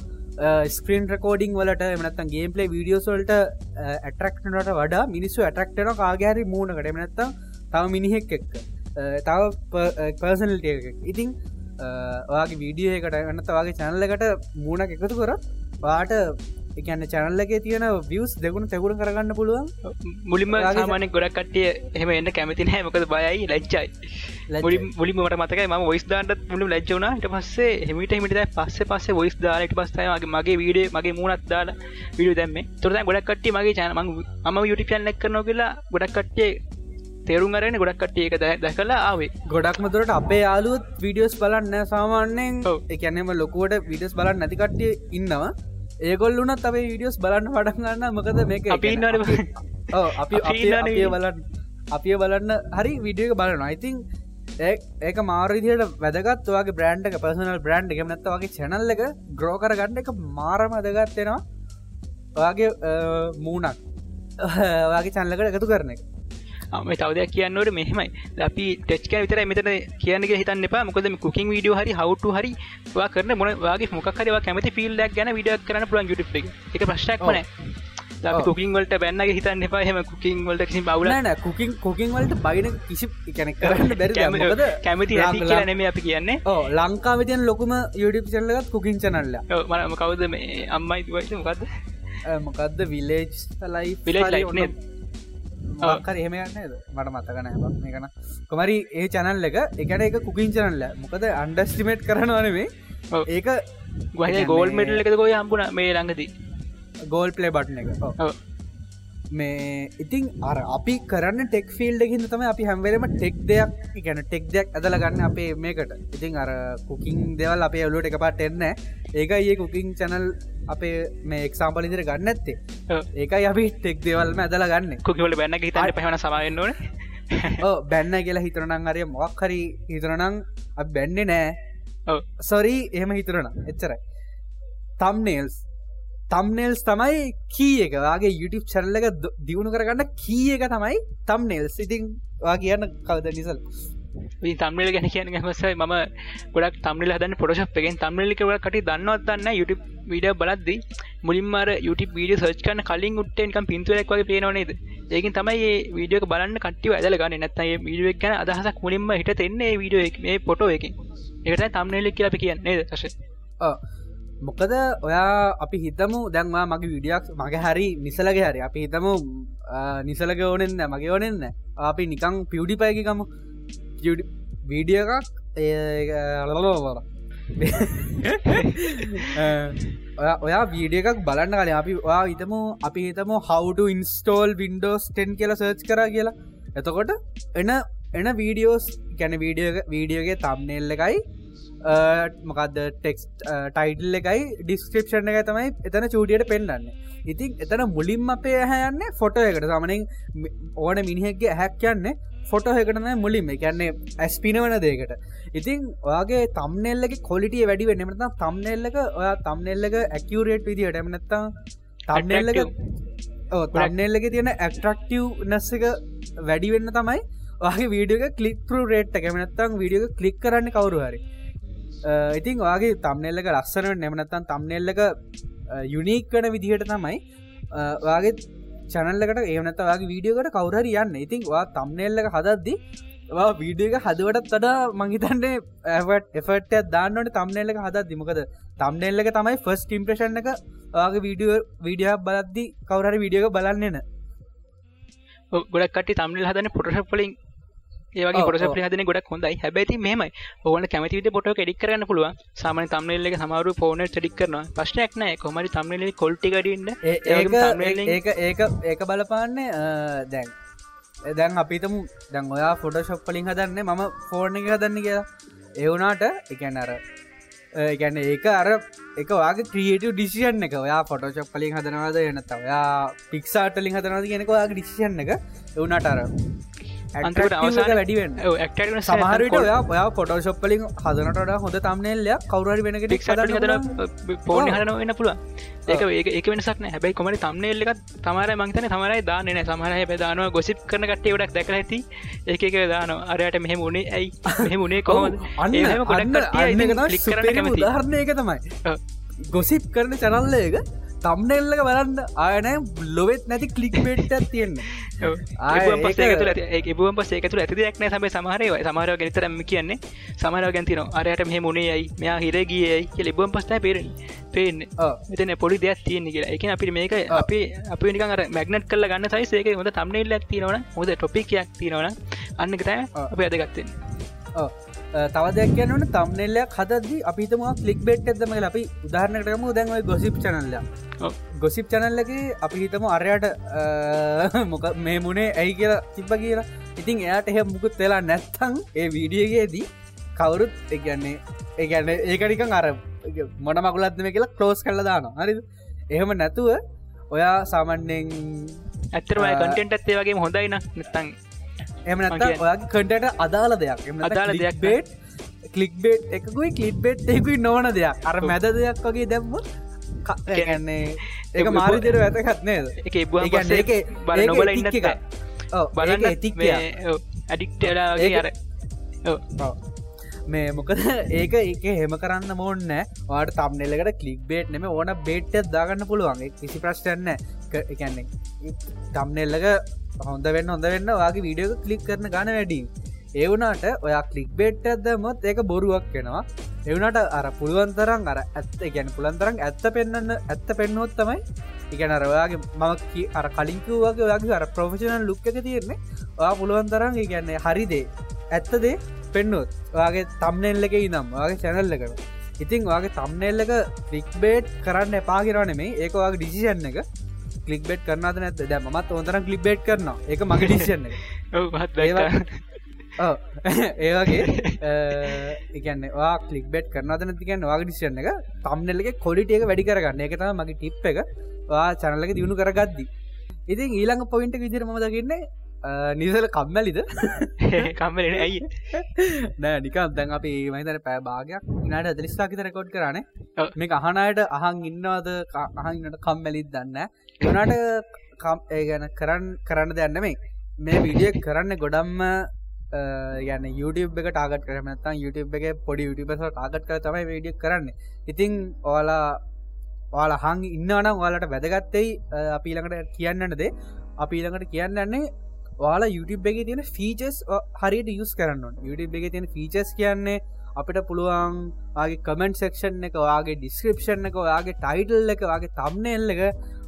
screen recording වලට එමනත්තන් ගේම්පලේ වීඩියෝසල්ට ඇටරක්ටනට වඩා මිනිස්සු ඇටරක්ටන කාගෑරි මූුණකට. එමනත්තම් තව මිනිහෙක් එක්ක. තව පර්සනල්ට ඉතිං ඔයාගේ වීඩියෝ එකට එන්නත වගේ චැනල්ලකට මූුණක් එකතු කර පාට එකන්න චැනල්ලගේ තියෙන වියස් දෙගුණ තැගුණ කරගන්න පුළුවන්. මුලින්ම සාමානය ගොඩක් කටිය එහම එන්න කැමති නෑ මොකද බයයි ලච්චයි මුලින් මට මතකයි ම ොයිස් දාන්නත් මුලි ලජ්ජවනට පස්සේ හෙමිට හිමිට පස්ස පස්ස ොයිස් දාලට පස්සයගේ මගේ වීඩේ මගේ මුණත් දාල විඩිය දැම තොර ගොඩක් කට්ටිය මගේ චන ම යුටි පල්ලක් කරන කියලා ගොඩක් කට්ටිය තේරුම් අරන ගොඩක් කට්ටිය එක දැකලා ආවේ. ගොඩක්ම තුරට අපේ යාලුත් වීඩියෝස් බලන්න සාමාන්‍යයෙන්. එකැනෙම ලොකුවට විඩස් බලන්න නැතිකට්ටිය ඉන්නවා. ඒගොල්ලුනත් අපේ විඩියෝස් බලන්න වඩගන්න මොකද මේක අපි අපි අපිය බලන්න. අපිය බලන්න හරි විඩියක බලන ඉතින් ඒක මාරදියට වැදගත්. වගේ බ්‍රන්ඩ් එක පසනල් බ්‍රන්ඩ් එක. නත්ත වගේ චැනල්ල එක ග්‍රෝ කරගන්න එක මාරම අදගත්වෙනවා ඔයාගේ මූනක් ඔයාගේ චැනලකට එකතු කරන එක මේ තවදයක් කියන්නවට මෙහෙමයි. අපි ටෙච්ක විතර මෙතන කියනක හිතන්න එපා. මොකද කුකින් වීඩියෝ හරි හවටු හරි කරන මොනවාගේ මොකරවා කැමති ෆිල්ඩක් ගැන විඩියක් කරන පුළන් යුට එක. ප්‍රශ්ටක්මන කුකින් වලට බැන්නගේ හිතන්න එපා. හෙම කුකින් වලට කිසි බවලන කුකින් කුකින් වලට බයින කිසි කැන කරන්න බැරි කැමති නෙම අපි කියන්නේ. ලංකාවිතියන් ලොකුම YouTube චල්ලගත් කුකින් චනල්ල මනම කවද මේ අම්මයි වයිස මොකක්ද විලේජ් ලයි විලේජ් ලයි කර එහෙමයන්නේද මට මතකන මේ කන කොමරි ඒ චැනල් එක එකට එක කුකින් චනල්ල මොකද අන්ඩස්ටිමේට් කරනවනේ ඒක ගෝල් මෙටල් එකද ගොය හම්පුන මේ ළඟදී. ගෝල් පලේ බට්න එක මේ ඉතින් අර අපි කරන්න ටෙක් ෆිල්ඩ හිද තම අපි හැම්වලම ටෙක් දෙයක් ගැන ටෙක් දෙයක් ඇදල ගන්න අපේ මේකට. ඉතින් අර කුකින් දෙවල් අපේ ඔලුට එක පාට එන්න ඒක ඒ කුකින් චැනල් අපේ මේ එක්සාම්පල ඉදිර ගන්න ඇත්තේ ඒකයි අපි ටෙක් දෙවල්ම ඇදල ගන්න. කුකිවල බැන්න හිතට පහන සමයෙන්න්නන ඕ බැන්න කියලා හිතරනං අරය මොක් හරි හිතරනං බැන්නේ නෑ සොරී එහෙම හිතරන එච්චරයි. තම්නේල්ස් තම්නෙල්ස් තමයි කී එක. වගේ YouTube චැනල්ල එක දියුණු කරගන්න කී එක තමයි තම්නෙල්ස් ඉතින් වා කියන්න කවද නිසල්? තම්මල ගැන කියන හමසයි ම ගොඩක් තම්ල හදන්න පොටශප් එකෙන්. තම්ලිකව කට දන්නවත් දන්න YouTube වීඩ බලද්දි මුලින්මර YouTube වීඩිය සර්ච් කන කලින් උට්ටෙන්කම් පින්තුරක් වගේ පේනවනේද ඒකින් තමයි වීඩියක බලන්න කට්ටිව ඇදල ගන්න. නැත්තයි වීඩුවක් ගැන අදහසක් මුලින්ම හිට එන්නේ වීඩියෝ මේ පොටෝ එක එකට තම්නෙල්ලෙක් කියලා කියන්නේ දශ මොකද ඔයා අපි හිතමු දැන්වා මගේ විඩියක් මගේ හරි නිසලගේ හරි. අපි හිතමු නිසලක ඕනෙන්න මගේ ඕනෙන්න අපි නිකං පියඩි පයකිකමු වීඩිය එකක් ලලෝවර ඔයා ඔයා වීඩිය එකක් බලන්න කල අපි ඔයා හිතම අපි හිතම how to install Windows ten කියලා සර්ච් කර කියලා. එතකොට එන එන වීඩියෝස් ගැන වීඩියෝ වීඩියෝගේ තම්නෙල්ල එකයි මොකක්ද ටෙක්ස් ටයිටල් එකයි ඩිස්ක්‍රපෂන් එක තමයි එතන චූටියට පෙන්න්න ඉතින් එතන මුලින්ම අපේ හැයන්න ෆොටෝ එකට. සමනින් ඕන මිනිහෙක්ගේ හැක් කියන්නේ ෆොටෝ එකටන මුලින්ම. කියන්නේ ඇස්පිනවන දේකට ඉතින් ඔයාගේ තම්නෙල්ලක කොලිටිය වැඩි වෙන්නමත තම්නෙල්ලක ඔයා තම්නෙල්ලක ඇකියවරේට් විදිට එමනත්තා තම්නෙල්ලක තම්නෙල්ලක තියෙන ඇක්ට්‍රක්ටව් නැස්සක වැඩි වෙන්න තමයි වගේ වීඩියක කලික්පරු රේට් එකමනත්තම් වීඩියක කලික් කරන්න කවරු හරි ඉතින් වගේ තම්නෙල්ලක ලස්සන නෙමනත්තන් තම්නෙල්ලක යුනික් වන විදිහට තමයි වගේ චනල්ලකට ඒනත වගේ වීඩියෝකට කවුරහරි යන්න. ඉතින් වා තම්නෙල්ලක හදද්දි වීඩියක හදුවටත් වඩා මංහිතන්නේ ඇවට එෆට දාන්නට තම්නෙල්ලක හදත් දිමකද තම්නෙල්ලක තමයි ෆස් ඉම්ප්‍රේෂන් එක වගේ වීඩියෝ වීඩියෝ බලද්දි කවුරහරි වීඩියෝක බලන්නන ගොඩක් කට තම්නිල් හදන පොටස පලින් ඒවගේ පොට පලි හදන ගොඩක් හොඳයි. හැබැති මේමයි. ඕන කැමති පොට ෙඩික් කරන්න පුළුව සාමන තම්නෙල්ල සමරු පෝන ෙඩික් කරන ප්‍රශ්නයක් නෑ. කොමරි තම්නෙල කොල්ටිගඩන්න ඒක ඒක ඒක බලපාන්නේ දැන්. දැන් අපිතම දැන් ඔයා ෆොට ශොප් පලින් හදන්න මම ෆෝර්ණ එක හදන්න කියලා. එවුනාට එකැන අර ගැන ඒක අර එක වගේ ක්‍රියටව ඩිසිෂන් එක. ඔයා ෆොටෝශප් කලින් හදනවාද එනත ඔයා පික්සාටලින් හදනද කියෙනෙක ඔයාගේ ඩිසිෂන් එක. එවුනට අර වැඩිවෙන් සමහරට ඔයා ඔයා පොටෝශප්පලින් හදනට හොඳ තම්නෙල්ලයක් කවුරරි වෙනක ටික් පෝන හරන වෙන්න පුළුව ඒක ඒක වෙනසක්න හැබයි කොමට තම්නෙල්ල එකත් තමර මංතන තමරයි දානන සමහරහ පැදානුව ගොසිප් කරන කටේ ඩක් දැක ඇති. ඒක දාන අරයට මෙහෙම උනේ ඇයි? මෙහෙම උනේ කොහොම අන්න ගොඩක් උදාහරණය. එක තමයි. ගොසිප් කරන චනල්ලයක තම්නෙල්ලක බලන්න ආයනෑ ලොවෙත් නැති කලික් පෙට්ට තියෙන්නේ. ඒබුවන් පසේ එකතුර ඇතිදයක්න සම සමහරය සමහරව ගෙතරම කියන්නේ. සමරව ගැතින අරයට මෙහ මුණේ යයි මෙයා හිරගියයි කිය ලිබුවන් පස්ථා පේරෙන පේන්න. මෙතන පොඩි දෙයක් තියෙන කියලා. එක අපි මේක අපි අපි නික මැගනට් කල ගන්න සයි ඒක හොඳ තම්නෙල් ඇතිනවන හොද ටොපිකයක් තියෙනවන අන්න තෑ අප ඇදගත්තෙන් තව දෙයක් කියන්නවන තම්නෙල්ලයක් හදදි අපිතම කලික් බෙට් ඇදම අපි උදාහරණයටම දැන්වයි ගොසිප් චනල්ල ගොසිප් චනල්ලක අපි හිතම අරයට මොක මේ මුණේ ඇයි කියලා තිබ්බ කියලා. ඉතින් එයාට එහ මුකුත් වෙලා නැත්තං ඒ වීඩියගේදී කවුරුත් එකන්නේ ඒගැන්න ඒකනිකං අර මොන මකුලත්ම කියලා කලෝස් කල්ල දාන හරි එහෙම නැතුව ඔයා සාමන්නෙන් ඇත්තරම කටෙන්ට් ඇත්තේ වගේ හොඳයින නැත්තං එම ඔයා කටට අදාල දෙයක්. අදාල දෙයක් බේට් කලික් බේට් එකකුයි කලික් බේට් එකුයි නොවන දෙයක්. අර මැද දෙයක් වගේ දැම්ම කියන්නේ ඒක මාරිතර වැතකත්නේද එක එක බල නොබල ඉන්න එක බලන්න ඇතික් ඇඩික්ටලාගේ අර මේ මොකද ඒක ඒක හෙම කරන්න මෝන්න වාට තම්නෙලකට කලික් බේට් නෙම ඕන බේට්ට දාගන්න පුළුවන්. කිසි ප්‍රශ්ටන්න එකන්නේ තම්නෙල්ලක හොඳ වෙන්න හොඳ වෙන්න වගේ වීඩියෝ කලික් කරන ගන වැඩි ඒවුනාට ඔයා කලික් බේට් ඇදමොත් ඒක බොරුවක් කෙනවා එවුනට අර පුළුවන්තරම් අර ඇත්ත ගැන පුළන්තරම් ඇත්ත පෙන්න්න ඇත්ත පෙන්හොත් තමයි ඉගැන අරවාගේ මම අර කලින්කවගේ වගේ අර ප්‍රොෆෙෂනල් ලුක් එක තියෙන්නේ. ඔයා පුළුවන්තරම් ඉගැන්නේ හරිදේ ඇත්තදේ පෙන්නුත් ඔයාගේ තම්නෙල්ලක නම් වගේ චැනල්ල කර ඉතින් වගේ තම්නෙල්ලක ලික් බේට් කරන්න එපාගරනෙමේ ඒක වගේ ඩිසිෂන් එක. කලික් බෙට් කරනාද නැත දැ මත් ඔොතර කලික් බෙට් කරන එක මගේ ඩිසිෂන් ඒවගේ එකන්න කලික් බෙට් කරනද නැතිකන්න වගේ ඩිසිෂන් එක. තම්නෙල්ලක කොඩිට එක වැඩි කරගන්න. එක තම මගේ ටිප් එක. වා චනලක දියුණු කරගද්දි. ඉතින් ඊළඟ පොයින්ට විදිර ම දකින්නේ නිසල කම්මැලිද? කම්මල ඇයි? නෑ නිකම් දැන් අපි මහිතන පෑ භාගයක් නට දලිස්ථාකිත රෙකෝඩ් කරන. මේ අහනයට අහන් ඉන්නවාද අහන්නට කම්මැලිත් දන්න යනට ඒගැන කරන්න කරන්න දෙන්න මේ මේ විඩිය කරන්න ගොඩම්ම යන්න YouTube එක ටාගට කරමනත්තන් YouTube එක පොඩි YouTubeස ටාගට කර තමයි විඩිය කරන්න. ඉතිං ඕලා ඔයාලා හං ඉන්නනම් ඔයාලට වැදගත්තෙයි අපි ළඟට කියන්නට දේ. අපි ළඟට කියන්නන්නේ වාලා YouTube එක තියෙන ෆීචස් හරියට යුස් කරන්න YouTube එක තියෙන ෆීචස් කියන්නේ අපිට පුළුවන් වගේ කමෙන්ට් සෙක්ෂන් එක වගේ ඩිස්ක්‍රපෂන් එක ඔයාගේ ටයිටල් එක වගේ තම්නෙල් එක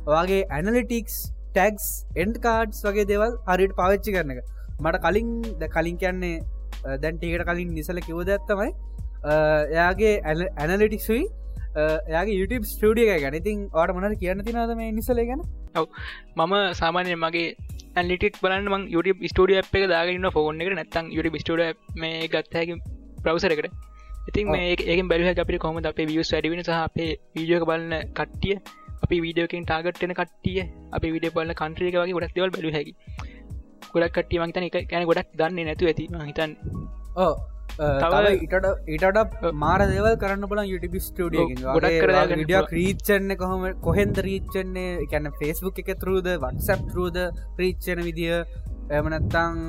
වගේ ඇනලිටික්ස් ටැක්ස් එන්ඩ කාඩ්ස් වගේ දෙවල් හරිට පවිච්චි කරන එක. මට කලින් ද කලින් කියන්නේ දැන්ටේකට කලින් නිසල කිවද ඇත්තමයි එයාගේ ඇනලිටික්සුයි එයාගේ YouTube ස්ටඩිය එක ගැන. ඉතින් ආට මනට කියන්න තිනාද මේ නිසල ගැන? ඔව. මම සාමානය මගේ ඇලිටික් බලන්න මං YouTube ස්ටඩිය අප් එක දාගන්න ෆෝන් එකට. නැත්තන් YouTube ස්ටඩ මේ ගත්තහැකි ප්‍රවසර එකට. ඉතින් මේ ඒක බැලහ අපි කොම අපේ වියස් වැඩිවෙන සහ අපේ වීඩියෝක බලන්න කට්ටිය අපි වීඩියෝකින් ටාගට්න කට්ටිය අපි විඩිය බලන්න කන්ට්‍රියක වගේ ගොඩක් දෙවල් බැලු හැකි. ගොඩක් කට්ටිය මංතන එක ගැන ගොඩක් දන්න නැතු ඇති. හිතන් ඕ තව ඉට ඉටට මාර දෙවල් කරන්න බල ගොඩක් කර ඩිය ක්‍රීච්චන්න කොහොම කොහෙන්ද රීච්චන්නේ කැන ෆෙස්බුක් එක තරුද වටසැප් තරුද රීච්චන විදිිය? එමනත්තං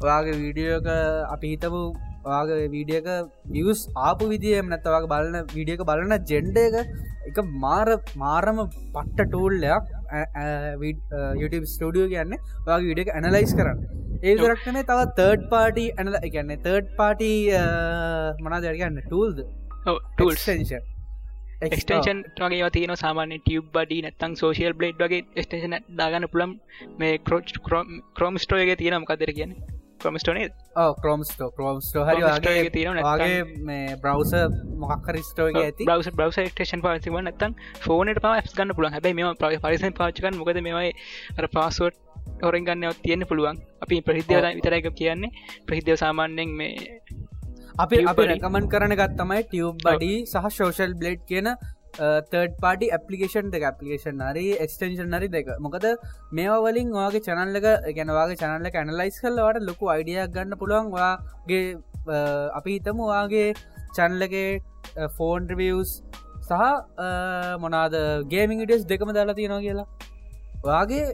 ඔයාගේ වීඩියෝක අපි හිතපු ඔයාගේ වීඩියක වියස් ආපු විදිියම නැත්තවගේ බලන වීඩියක බලන ජෙන්ඩ එක එක මාර මාරම පට්ට ටූල්ලයක් YouTube ස්ටඩියෝ කියන්න වගේ විඩියක ඇනලයිස් කරන්න ඒ දරක්නේ තව තර්ඩ් පාටි ඇනල එකන්න තර්ඩ් පාටි මනා දරගන්න ටූල්ද එක්ටේෂන් වගේ තියන සාමාන්‍ය ටියබ් බඩි නැත්තං සෝසිල් බ්ලේඩ් වගේ ස්ටේෂන දාගන්න පුළම් මේ කරෝච් කරෝම් ස්ටෝයගේ තියෙන මකදර කියන්න? ක්‍රමස්ටෝනේ ක්‍රෝම්ස්ටෝ ක්‍රෝම්ස්ටෝ හරි වගේ තියෙනගේ මේ බ්‍රවස මොක්කර ස්ටෝගේ ඇති. බ්‍රවස බ්‍රවස ටේෂන් පාසිව නැතන් ෆෝනට පා ගන්න පුළුවන්. හැබයි මෙම පරිස පාචකන් මොකද මෙමයි අර පාසුවට් හොරෙන් ගන්න තියෙන පුළුවන්. අපි ප්‍රහිද්‍යව විතරයික කියන්නේ. ප්‍රහිද්‍යව සාමාන්‍යෙන් මේ අපි අප රැකමන් කරන ගත්තමයි ටියව් බඩි සහ ශෝෂල් බ්ලේඩ් කියන තර්ඩ පාටි ඇපලිකේෂන් දෙක. ඇපලිකේෂන් හරි එක්ස්ටේෂන් හරි දෙක. මොකද මේවා වලින් වාගේ චනල්ලක ගැනවාගේ චනල්ල ඇනලයිස් කල්ලවට ලොකු අයිඩියක් ගන්න පුළුවන්. වාගේ අපි හිතමු වාගේ චන්ලගේ ෆෝන් රිවියස් සහ මොනාද ගේමින් ඉඩස් දෙකම දාලා තියෙනවා කියලා වාගේ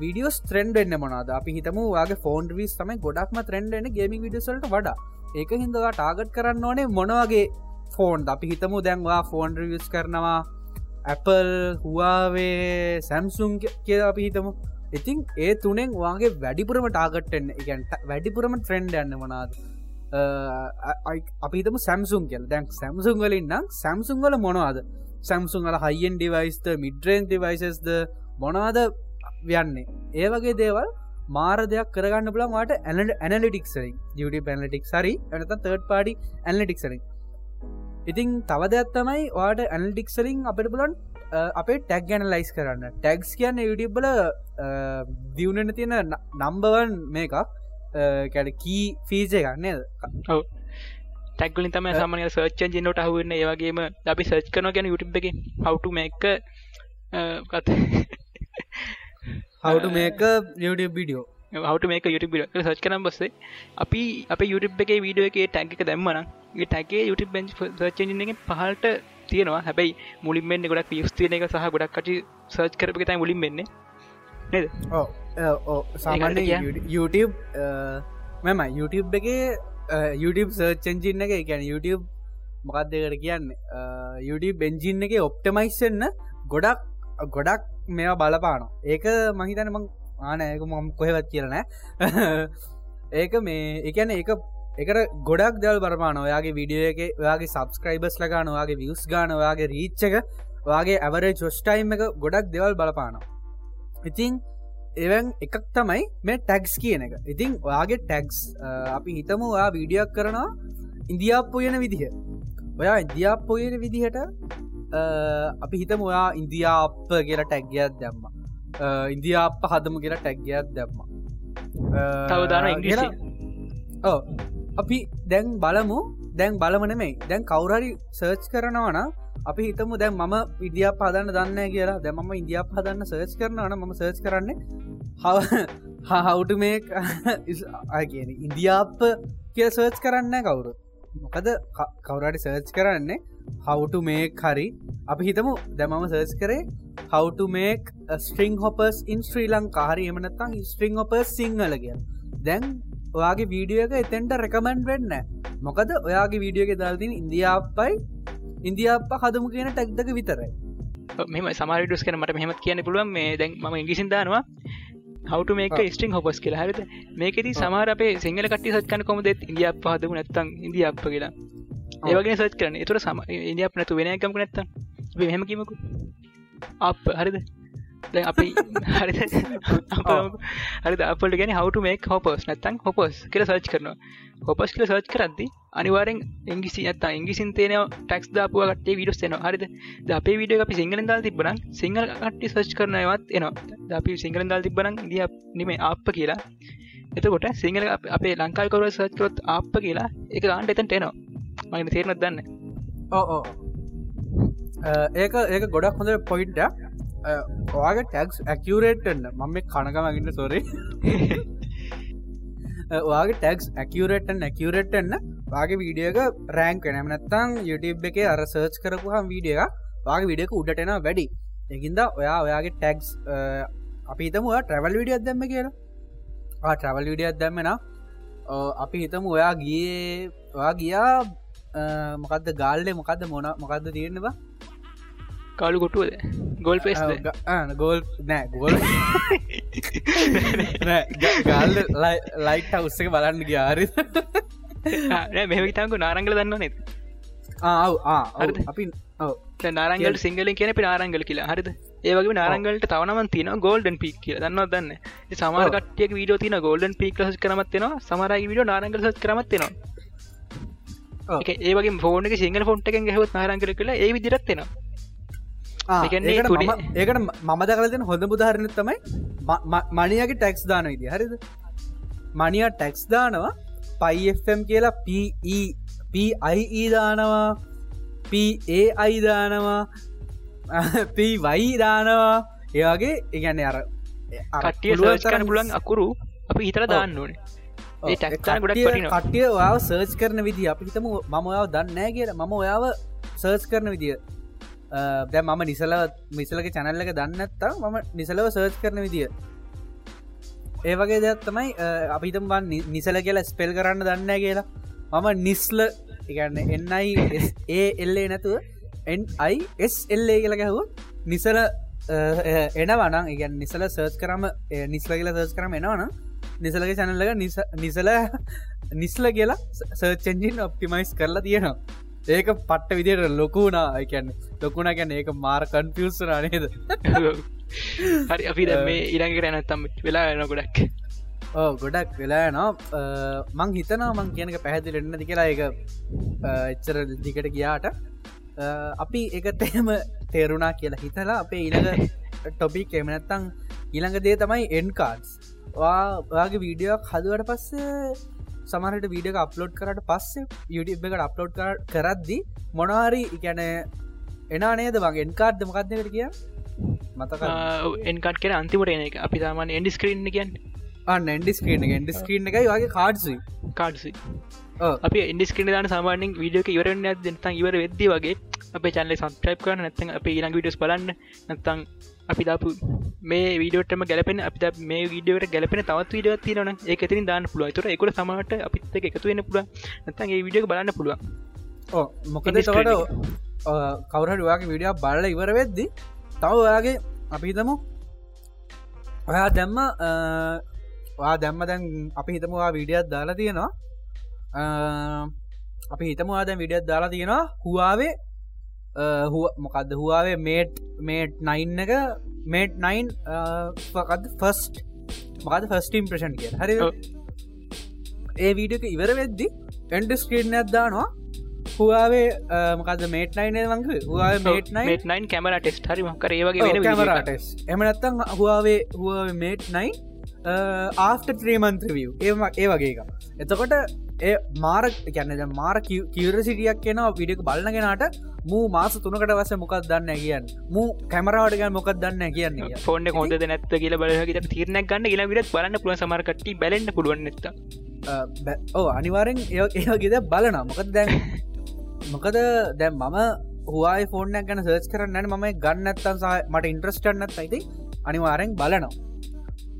විඩියෝස් ත්‍රෙන්ඩ් එන්න මොනාද අපි හිතම වාගේ ෆෝන් විස් තමයි ගොඩක්ම ත්‍රෙන්ඩ් එන ගේමින් විඩියසල්ට වඩා. ඒක හිදවා ටාගට් කරන්න ඕනේ මොනවගේ ෆෝන් අපි හිතමු දැන්වා ෆෝන් රිවිස් කරනවා Apple හවාවේ සැම්සුම් කිය අපි හිතමු. ඉතින් ඒ තුනෙන් වගේ වැඩිපුරම ටාගට්ටෙන් එකන්ට වැඩිපුරම ට්‍රෙන්ඩ් යන්න මනාද අපිතම සැම්සුම් කියල. දැන් සැම්සුම් වලින් නම් සැම්සුම් වල මොනවාද? සැම්සුම් වල හයිෙන් ඩිවයිස්ද මිඩ්‍රේන් ඩිවයිසස්ද මොනවාද යන්නේ? ඒ වගේ දේවල් මාර දෙයක් කරගන්න පුලන්වාට ඇනට ඇනලිටික්සරින් ියට පැනලිටික් සරි ඇනත තර්ඩ පාඩි ඇනලිටික්සරින් ඉතින් තව දෙයක් තමයි වාට ඇනල්ටික්සලින් අපට බලන් අපේ ටැක් ගැන ලයිස් කරන්න. ටැක්ස් කියන්න යුඩිබ්බල දියුණන තියෙන නම්බවන් මේකක්. කැඩ කී ෆීජ ගන්න ටැක්ගලින් තම සාමනය සර්ච් ජනට අහුවන්න. ඒවගේම අපි සර්ච් කන ගැන යුටබ් එක හවුට කත හවුට මේක YouTube විඩියෝ හට මේක YouTube සච් කරම් බස්සේ. අපි අප YouTube එක වීඩියෝ එක ටැක් එක දැම්මන ටැගේ YouTube බෙන්ච් සර්චෙන්ගෙන් පහල්ට තියෙනවා. හැබැයි මුලින්ෙන් ගොඩක් පිස්තියන එක සහ ගොඩක් කට සර්ච් කරප තයි මුලින් වෙන්න. නද? සාමාන්‍ය YouTube මෙම YouTube එක YouTube සර්චෙන්ජින්න එක ගැන YouTube මොකක් දෙකට කියන්න? YouTube බෙන්ජින්න එක ඔප්ටමයිස්සන්න ගොඩක් ගොඩක් මෙවා බලපාන ඒක මහිතන මං ආනයක මම කොහෙවත් කියලනෑ ඒක මේ එකන එක එකට ගොඩක් දල් බරමාන ඔයාගේ විඩියෝ එක ඔයාගේ සබස්ක්‍රයිබස් ලගාන ඔයාගේ වියස් ගාන ඔයාගේ රීච්චක ඔයාගේ ඇවරේ චොස්ටයිම් එක ගොඩක් දෙවල් බලපානවා. ඉතින් එවන් එකක් තමයි මේ ටැක්ස් කියන එක. ඉතින් ඔයාගේ ටැක්ස් අපි හිතම ඔයා වීඩියක් කරනවා ඉන්දියාප්පොයන විදිහ. ඔයා ඉන්දියාප්පොයන විදිහට අපි හිතම ඔයා ඉන්දියාප්ප කියලා ටැක්ගයක් දැම්ම. ඉන්දියාප්ප හදම කියලා ටැක්ගයක් දැම්ම. තවදාන ඉංග්‍රීසි ඕ අපි දැන් බලමු. දැන් බලමනෙමයි දැන් කවුරරි සර්ච් කරනවන අපි හිතමු දැන් මම විදිිය පදන්න දන්න කියලා. දැමම ඉන්දියා පදන්න සර්ච් කරනවන ම සර්ච් කරන්නේ හව හවුට මේ කියන ඉන්දියාප්ප කිය සර්ච් කරන්න කවුරු. මොකද කවුරට සර්ච් කරන්නේ හවුට මේ හරි අපි හිතමු දැමම සර්ච් කරේ how to make string hoppers in Sri ලංකාහරි එමනත්තං ස්ට්‍රිං ඔපස් සිංහල කිය දැන් ඔයාගේ වීඩියෝක එතෙන්ට රැකමන්ඩ් වෙන්න මොකද ඔයාගේ වීඩියෝක දල්තින් ඉන්දියාප්පයි ඉන්දියාප හදමු කියන ටැක්දක විතරයි. මෙම සමාරිඩස් කන මට මෙහමත් කියන්න පුළුවන්. මේ දැන් ම ඉංගිසිදානවා හවට මේක ස්ට්‍රිං හොපස් කියලා. හරිද? මේකෙති සමාර අපේ සිංහල කට්ටි සත්කන කොමද ඉන්දියාප හදමු නැත්තං ඉන්දියාප්ප කියලා ඒවගේ සච් කරන තුර සම ඉන්දියාප නැතු වෙනයකම නැත්ත මෙහම කිමකු අප හරිද? අපි හරි හරි අපට ගැන හවට මේක් හොපස් නැත්තන් හොපස් කියල සර්ච් කරනවා. හොපස් කියල සර්ච් කරද්දි අනිවාරෙන් ඉංගිසි ඇත ඉංගිසින් තේන ටක්ස් දාපුව කටේ විඩස් එන හරිද? ද අපේ විඩිය අපි සිංහල දල් තිබන සිංහල කට්ටි සර්ච් කරනයවත් එනවා. අපි සිංහල දල් තිබන දිය නිමේ අප කියලා. එතකොට සිංහල අපේ ලංකාල්කවර සර්ච්කරොත් අප කියලා එක ගාන්ට එතන්ට එනවා මගන තේරනත් දන්න? ඕ ඒක ඒක ගොඩක් හොඳ පොයින්ට ඔයාගේ ටැක්ස් ඇකියරේට්න්න මම මේ කණකමගන්න සොරේ ඔයාගේ ටැක්ස් ඇකියරේටන් ඇකියරේට්න්න වගේ වීඩියක රෑන්ක නැමනත්තං YouTube එක අර සර්ච් කරපුහම් වීඩිය වගේ විඩියක උඩටෙන වැඩි. එකින්ද ඔයා ඔයාගේ ටැක්ස් අපි හිතම ඔයා ට්‍රවල් විඩිය අදම්ම කියලා. ට්‍රවල් විඩිය අදම්මෙන අපි හිතම ඔයා ගියේ ඔයා ගියා මොකක්ද ගාල්ලේ මොකක්ද මොන මොකක්ද තියෙනවා කාලු කොටුවද? ගොල් පෙස් ගෝල් නෑ ගෝල්. ගල් ලයිට් අවස්සක බලන්න ගියාරි මෙවිතාක නාරංගල දන්න නෙත් අපි නාරංගල සිංහල කියන පි නාරංගල කියලා හරිද? ඒවගේ නාරංගලට තවනම තින ගෝල්ඩන් පික් කිය දන්න? දන්න සමාරකටය වීඩෝ තින ගෝල්ඩන් පික් ලස් කරමත්වෙන සමරයි විඩියෝ නාරංගල සත් කරමත්වෙනවා ඒවගේ ෆෝනක සිංහල ෆොන්ට එකෙන් හවත් නාරංගල කලා ඒ විදිරත්වෙනවා ඒකට මම දකලතින හොඳ බුදාහරණ තමයි මනියගේ ටැක්ස් දාන විදි හරිද? මනිය ටැක්ස් දානවා පයිම් කියලා පයි දානවා පඒ අයිදානවා පවයි දානවා ඒවගේ ඉගැන්න අර කටිය කරන පුලන් අකුරු අපි හිතර දාන්න ඕනේ කටිය ඔයාව සර්ච් කරන විදි අපි හිතම මම ඔයාව දන්නෑ කියලා. මම ඔයාව සර්ච් කරන විදිිය. දැ මම නිසල මිසලක චැනල්ලක දන්නත්තා මම නිසලව සර්ච් කරන විදිිය. ඒ වගේ දෙයක් තමයි අපිතම් බන් නිසල කියලා ස්පෙල් කරන්න දන්න කියලා. මම නිස්ල එකන්න එන්නයි ඒ එල්ලේ නැතුව එන්යිස්ල්ලේ කියලා ගැහුව නිසල එනවනම් ඉගැන් නිසල සර්ච් කරම නිස්ල කියලා සර්ච් කරම එනවන නිසලගේ චැනල්ලක නිසල නිස්ල කියලා සර්චෙන්ජින් ඔප්ටිමයිස් කරලා තියෙනවා. ඒක පට්ට විදියට ලොකුණා එකැන් ලොකුණ ගැන ඒක මාර කන්ෆියස්න නේද? හරි අපි ද මේ ඉරංගට ඇනත්තම් වෙලා එන ගොඩක්. ඕ ගොඩක් වෙලා නවා මං හිතනා මං කියනක පැහැදිලි එන්නති කියලා එක එච්චර දිකට ගියාට. අපි එකට එහෙම තේරුණා කියලා හිතලා අපේ ඉළඟ ටොපික් එමනැත්තං ඊළඟ දේ තමයි එන්කාඩ්ස් වාගේ වීඩියෝක් හදුවට පස්සේ සමහට වීඩිය අප්ලෝඩ් කරට පස්සේ YouTube එකට අප්ලෝඩ් කරද්දි මොනවාරි ඉගැන එනා නේද වගේ එන්කාඩ්ද මකක්දකට කිය මතක එන්කාට් කෙන අන්තිමට එන එක. අපි තාමන් එන්ඩි ස්ක්‍රීන් කියන් එන්ඩි ස්ක්‍රීන් එන්ඩි ස්ක්‍රීන් එකයි වගේ කාඩ්සි කාඩ්සි අපි ඉන්ඩිස්ක්‍රන දාන සාමානෙන් වීඩියෝක ඉවරන්න දෙතන් ඉවර වෙද්දි වගේ අපේ චන්ල සන්ස්ක්‍රයිප් කරන නැත්තන් අප ඊළඟ විඩස් බලන්න නැත්තං අපි දාපු මේ වීඩියෝටම ගැලපෙන අපි මේ වීඩියෝට ගැලපෙන තවත් වීඩියෝ තියනන ඒ ඇතින් දාන්න පුළුව තුර එකුට සමට අපිත් එකතු වෙන පුළුව නැත්තන් ඒ විඩියෝ බලන්න පුළුව ඕ මොකද සවට කවරහට වගේ විඩිය බල්ල ඉවර වෙද්දි තව ඔයාගේ අපි හිතමු. ඔයා දැම්ම වා දැම්ම දැන් අපි හිතමවා වීඩියත් දාලා තියෙනවා. අපි හිතම ආද විඩියත් දාලා තියෙනවා. හවාවේ මොකක්ද හවාවේ මේට් මේට් නයින් එක මේට් නයින් පකද ෆස්ට් මකද ෆස්ට ඉම්ප්‍රෂන් කිය හරි. ඒ වීඩියක ඉවර වෙද්දි එන්ඩ ස්ක්‍රීන් ඇත්දානවා හවාවේ මකද මේට නයින වංග මේට නයින් කැමර ටෙස්ට හරි මකර ඒවගේ කැමරටස් එමනත්තං හවාවේ හවාවේ මේට් නයින් ආෆ්ට ත්‍රීමන්ත්‍ර විය් ඒම ඒ වගේ එක එතකොට ඒ මාර ගැන්න මාර කිවර සිටියක් කියෙන විඩියක බලන්නගෙනට මූ මාස තුනකට වස මොකක් දන්න කියන්න. මූ කැමරාවටග මොකක් දන්න කියන්නේ. ෆෝන් හොඳ නැත්ත කියල බලහගට තිරනක් ගන්න කියලා විට බලන්න පුළුව සමරකට බැලන්න පුළුවන් නැත ඕ අනිවාරෙන් ඒ ඒගෙද බලන මොකද දැන් මොකද දැම් මම හවායි ෆෝර්නක් ගැන සර්ච් කරන්න මම ගන්නත්තන් මට ඉන්ට්‍රස්ටන්නත් අයිති අනිවාරෙන් බලනවා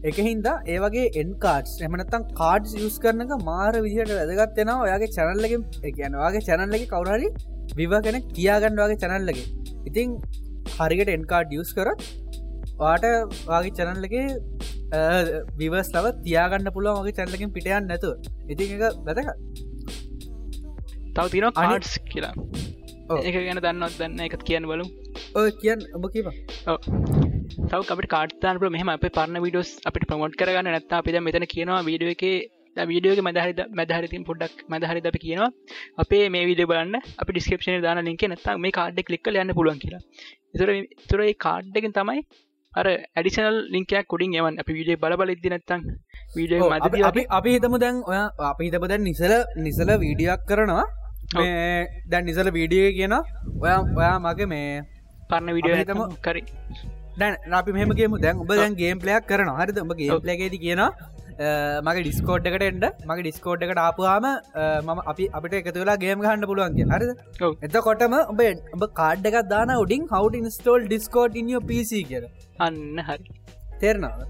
එක හින්දා ඒවගේ එන්කාඩ්ස් එමනත්තම් කාඩ්ස් යස් කරනක මාර විදිහට වැදගත්වෙනවා ඔයාගේ චැනල්ලකින් ගැනවාගේ චැනල්ලක කවුරහරි විව කෙන කියාගන්නවාගේ චැනල්ලගේ ඉතිං හරිකට එන්කාඩ් යස් කරත් වාට වගේ චැනල්ලගේ විවස් ලව තියාගන්න පුළුව වගේ චැනලකින් පිටයන් නැතු ඉති එක වැදක තව තින කාඩ්ස් කියලා ඒක ගැන දන්නත් දන්න එකත් කියන්න බලු ඔය කියන්න ඔබ කිව තව අපට කාර්තාන්ට මෙහම අප පරණ විඩෝස් අපිට ප්‍රමෝට් කරගන්න. නැත්ත අපිද මෙතන කියනවා වීඩියෝ එක වීඩියෝක මදහරිද මැදහරිතින් පොඩ්ඩක් මදහරි අපි කියනවා. අපේ මේ විඩිය බලන්න. අප ඩිස්කපෂන දාන ලින්ක නැත්ත මේ කාඩ් කලික් යන්න පුළුවන් කියලා. තුර තුර ඒ කාඩ්ඩකින් තමයි අර ඇඩිසනල් ලින්කයක් කුඩින් එවන් අපි විඩිය බලබල ඉදදි නැත්තන් වීඩියෝ අපි අපි හිතම දැන් ඔය අපි හිතප දැන් නිසල නිසල වීඩියක් කරනවා දැන් නිසල වීඩිය කියන ඔයා ඔයා මගේ මේ පරණ විඩියෝ හිතම කරි දැන් අපි මෙහමගේම දැන් ඔබ දැන් ගේම් ප්ලයක් කරන හරිද? ඔබ ගේම් ප්ලගේද කියන මගේ ඩිස්කෝඩ් එකට එන්ඩ මගේ ඩිස්කෝඩ් එකට ආපුහම මම අපි අපිට එකතුලා ගේම් ගහන්න පුළුවන්ගේ හරිද? එතකොටම ඔබ ඔබ කාඩ් එකක් දාන උඩින් හවට ඉන්ස්ටෝල් ඩිස්කෝඩ් ඉනිියෝ පිසි කියල. අන්න හරි. තේරනාව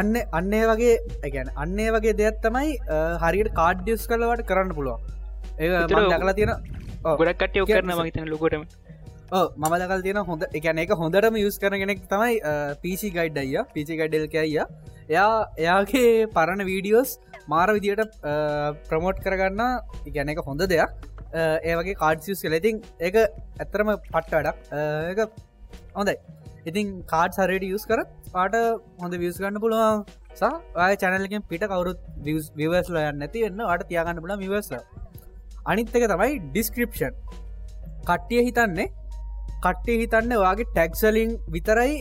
අන්න අන්නේ වගේ ඇගැන අන්නේ වගේ දෙයක් තමයි හරියට කාඩ්ඩියස් කලවට කරන්න පුළුවන් ඒ දකලා තියෙන ගොඩක් කටයෝ කරන මහිතන ලොකොටම මම දකල් තියෙන හොඳ එකන එක හොඳටම යුස් කරන කෙනෙක් තමයි පිසි ගයිඩ් අයිය. පිසි ගඩ්ඩල් අයිය. එයා එයාගේ පරණ වීඩියෝස් මාර විදියට ප්‍රමෝට් කරගන්න ඉගැන එක හොඳ දෙයක්. ඒවගේ කාඩ්සිස් කලෙතින් ඒක ඇත්තරම පට්ට වැඩක්. එක හොඳයි. ඉතින් කාඩ් සරයට යස් කර පාට හොඳ වියස් ගන්න පුළුවන්. සය චැනලකින් පිට කවරුත් විවස්ල යන්න ඇති එන්න අට තියාගන්න පුල විවස්ල අනිත්තක තමයි ඩිස්ක්‍රපෂන් කට්ටිය හිතන්නේ කට්ටේ හිතන්න වගේ ටැක්සලින් විතරයි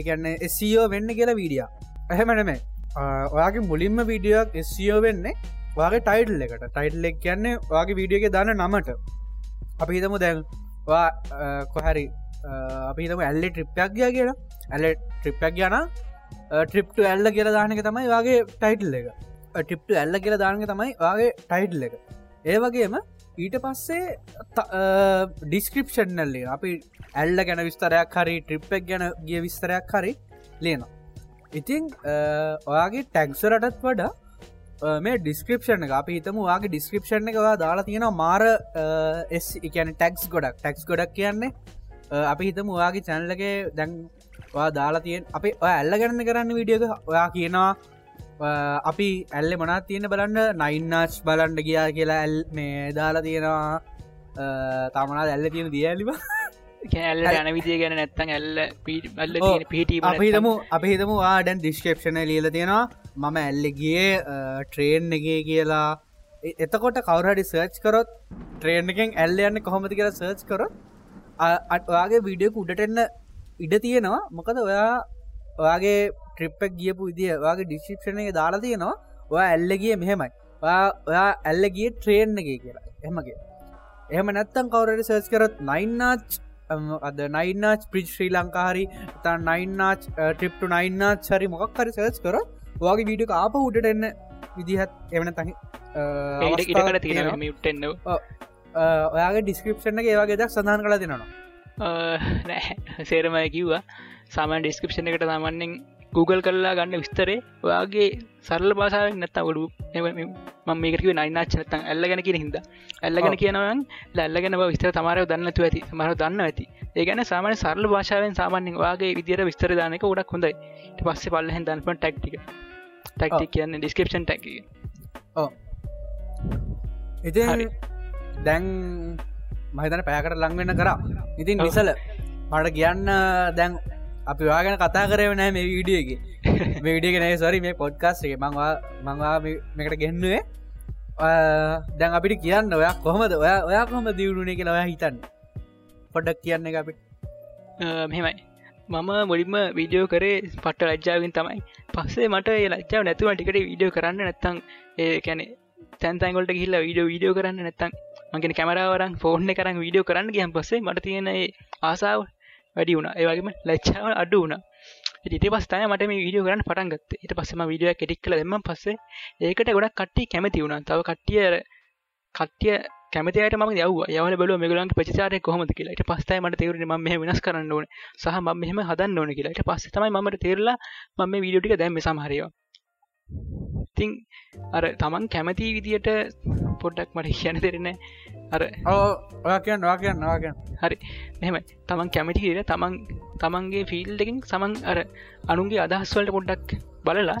එකන්න එස්සිෝ වෙන්න කියලා වීඩිය ඇහෙමනම ඔයාගේ මුලින්ම වීඩියක් එස්සිෝ වෙන්නේ වගේ ටයිටල් එකට. ටයිටල් එක් කියන්නේ වගේ වීඩියක දන්න නමට. අපි හිතමු දැන් කොහැරි අපි හිතම ඇල්ලෙ ට්‍රිප්යක් ගිය කියලා. ඇල්ල ට්‍රිප්යක් යන ට්‍රිප්ට ඇල්ල කියල දානක තමයි වගේ ටයිටල් එක. ටිප්ට ඇල්ල කියල දානක තමයි වගේ ටයිටල් එක. ඒ වගේම ඊට පස්සේ ඩිස්ක්‍රපෂන්නල්ලේ අපි ඇල්ල ගැන විස්තරයක් හරි ට්‍රිප්පක් ගැන ගිය විස්තරයක් හරි ලේනවා ඉතිං ඔයාගේ ටැක්සරටත් වඩා මේ ඩිස්ක්‍රපෂන් එක. අපි හිතම වාගේ ඩිස්ක්‍රපෂන් එකවා දාලා තියෙන මාර එස් එකන ටැක්ස් ගොඩක්. ටැක්ස් ගොඩක් කියන්නේ අපි හිතම ඔයාගේ චැනලගේ දැන්වා දාලා තියෙන් අපි ඇල්ල ගැන්න කරන්න විඩියක ඔයා කියනවා අපි ඇල්ල මනත් තියෙන බලන්න? නයින්නාච් බලන්ඩ ගියා කියලා ඇල් මේ දාලා තියෙනවා. තමනා ඇල්ල තියෙන දියලිම කෑල්ල යන විදිය ගැන නැත්තන් ඇල්ල පිල්ල පිට අපිතම අපිහිතම ආඩැන් ඩිස්කප්ෂන ලියල තියෙනවා. මම ඇල්ලගේ ට්‍රේන් එකේ කියලා. එතකොට කවරහඩි සර්ච් කරොත් ට්‍රේන් එකෙන් ඇල්ල යන්න කොහොමති කියලා සර්ච් කරොත් අටවාගේ වීඩියෝ උඩටෙන්න ඉඩ තියෙනවා. මොකද ඔයා ඔයාගේ ට්‍රිප්පක් ගියපු විදිිය වගේ ඩිස්ක්ෂණ එක දාලා තියෙනවා. ඔයා ඇල්ලගිය මෙහෙමයි. ඔයා ඇල්ලගිය ට්‍රේන් එක කියලා. එහමගේ එහම නැත්තම් කවරට සර්ච් කරත් නයින්නාච් අද නයින්නාච් ප්‍රිච් ශ්‍රී ලංකාහරි ත නයින්නාච් ට්‍රිප්ට නයින්නාච් හරි මොකක් හරි සර්ච් කර වගේ වීඩියක ආප උඩට එන්න විදිහත් එවන තහි ඔයාගේ ඩිස්ක්‍රපෂණ එක ඒවාගේ දක් සඳහන් කළ දෙනවා. නෑ. සේරමය කිව්වා. සාමන් ඩිස්ක්‍රපෂණ එකට තමන්නෙන් Google කරලා ගන්න විස්තරේ ඔයාගේ සරල බාසාාවෙන් නැත්ත ඔඩු ම මේකරව නයිනාච නත්තන් ඇල්ල ගැන කියන හිද ඇල්ලගෙන කියනවන් ලැල්ලගෙන විස්තර තමාරය දන්නතු ඇති. මර දන්න ඇති. ඒගැන සාමන සරල භාෂාවෙන් සාමාන්‍යෙන් වගේ විදිර විස්තර දානක උඩක් හොඳයි. පස්සේ පල්ලහ දන්පන් ටක්ටික ටක්ටි කියන්න ඩිස්කපෂන් ටැක ඉති දැන් මහිතන පෑකට ලංවෙන්න කරා. ඉතින් නිසල මට කියන්න දැන් අපි වාගෙන කතා කරව නෑ මේ වීඩියගේ වීඩියක නෑ සොරි මේ පොඩ්කාස් එක. මංවා මංවා මේකට ගෙන්නුවේ. දැන් අපිට කියන්න ඔයා කොහමද? ඔයා ඔයා කොහම දියුණුනේ කියලා ඔයා හිතන්න. පොඩ්ඩක් කියන්න එක අපිට. මෙහෙමයි. මම මුලින්ම වීඩියෝ කරේ පට්ට ලජ්ජාවෙන් තමයි. පස්සේ මට ලච්චාව නැතුව ටිකට වීඩියෝ කරන්න නැත්තං. ඒ කැනෙ තැන්තයිගොලට හිල්ල වීඩියෝ වීඩියෝ කරන්න නැත්තං. මගෙන කැමරාවරන් ෆෝර්න කරන්න වීඩියෝ කරන්න ගියන් පස්සේ මට තියෙන ආසාාව වැඩි වුණ. ඒවගේම ලච්චාව අඩු වුණ. ඉට පස්තය මට මේ වීඩියෝ කරන්න පටන් ගත්ත. ඊට පස්සම වීඩියෝ කෙටික් කල දෙම පස්සේ ඒකට ගොඩක් කට්ටිය කැමති වුණ. තව කට්ටිය කට්ටිය කැමතියට ම යව යවල බල මෙගලන් පචාරය කොහොමද? කියලා. ට පස්තයි මට තේරුණ ම මෙහ වෙනස් කරන්න ඕන. සහ ම මෙහම හදන්න ඕන කියලා. ට පස්ස තමයි මට තේරලා මම මේ වීඩියෝටික දැම සමහරයෝ ඉතිං අර තමන් කැමති විදියට පොඩ්ඩක් මට කියන දෙරෙන අර ඔයාකයන් වාකයන් වාකයන් හරි. මෙම තමන් කැමතිර තමන් තමන්ගේ ෆිල්ඩකින් සමන් අර අනුන්ගේ අදහස්වලට පොඩ්ඩක් බලලා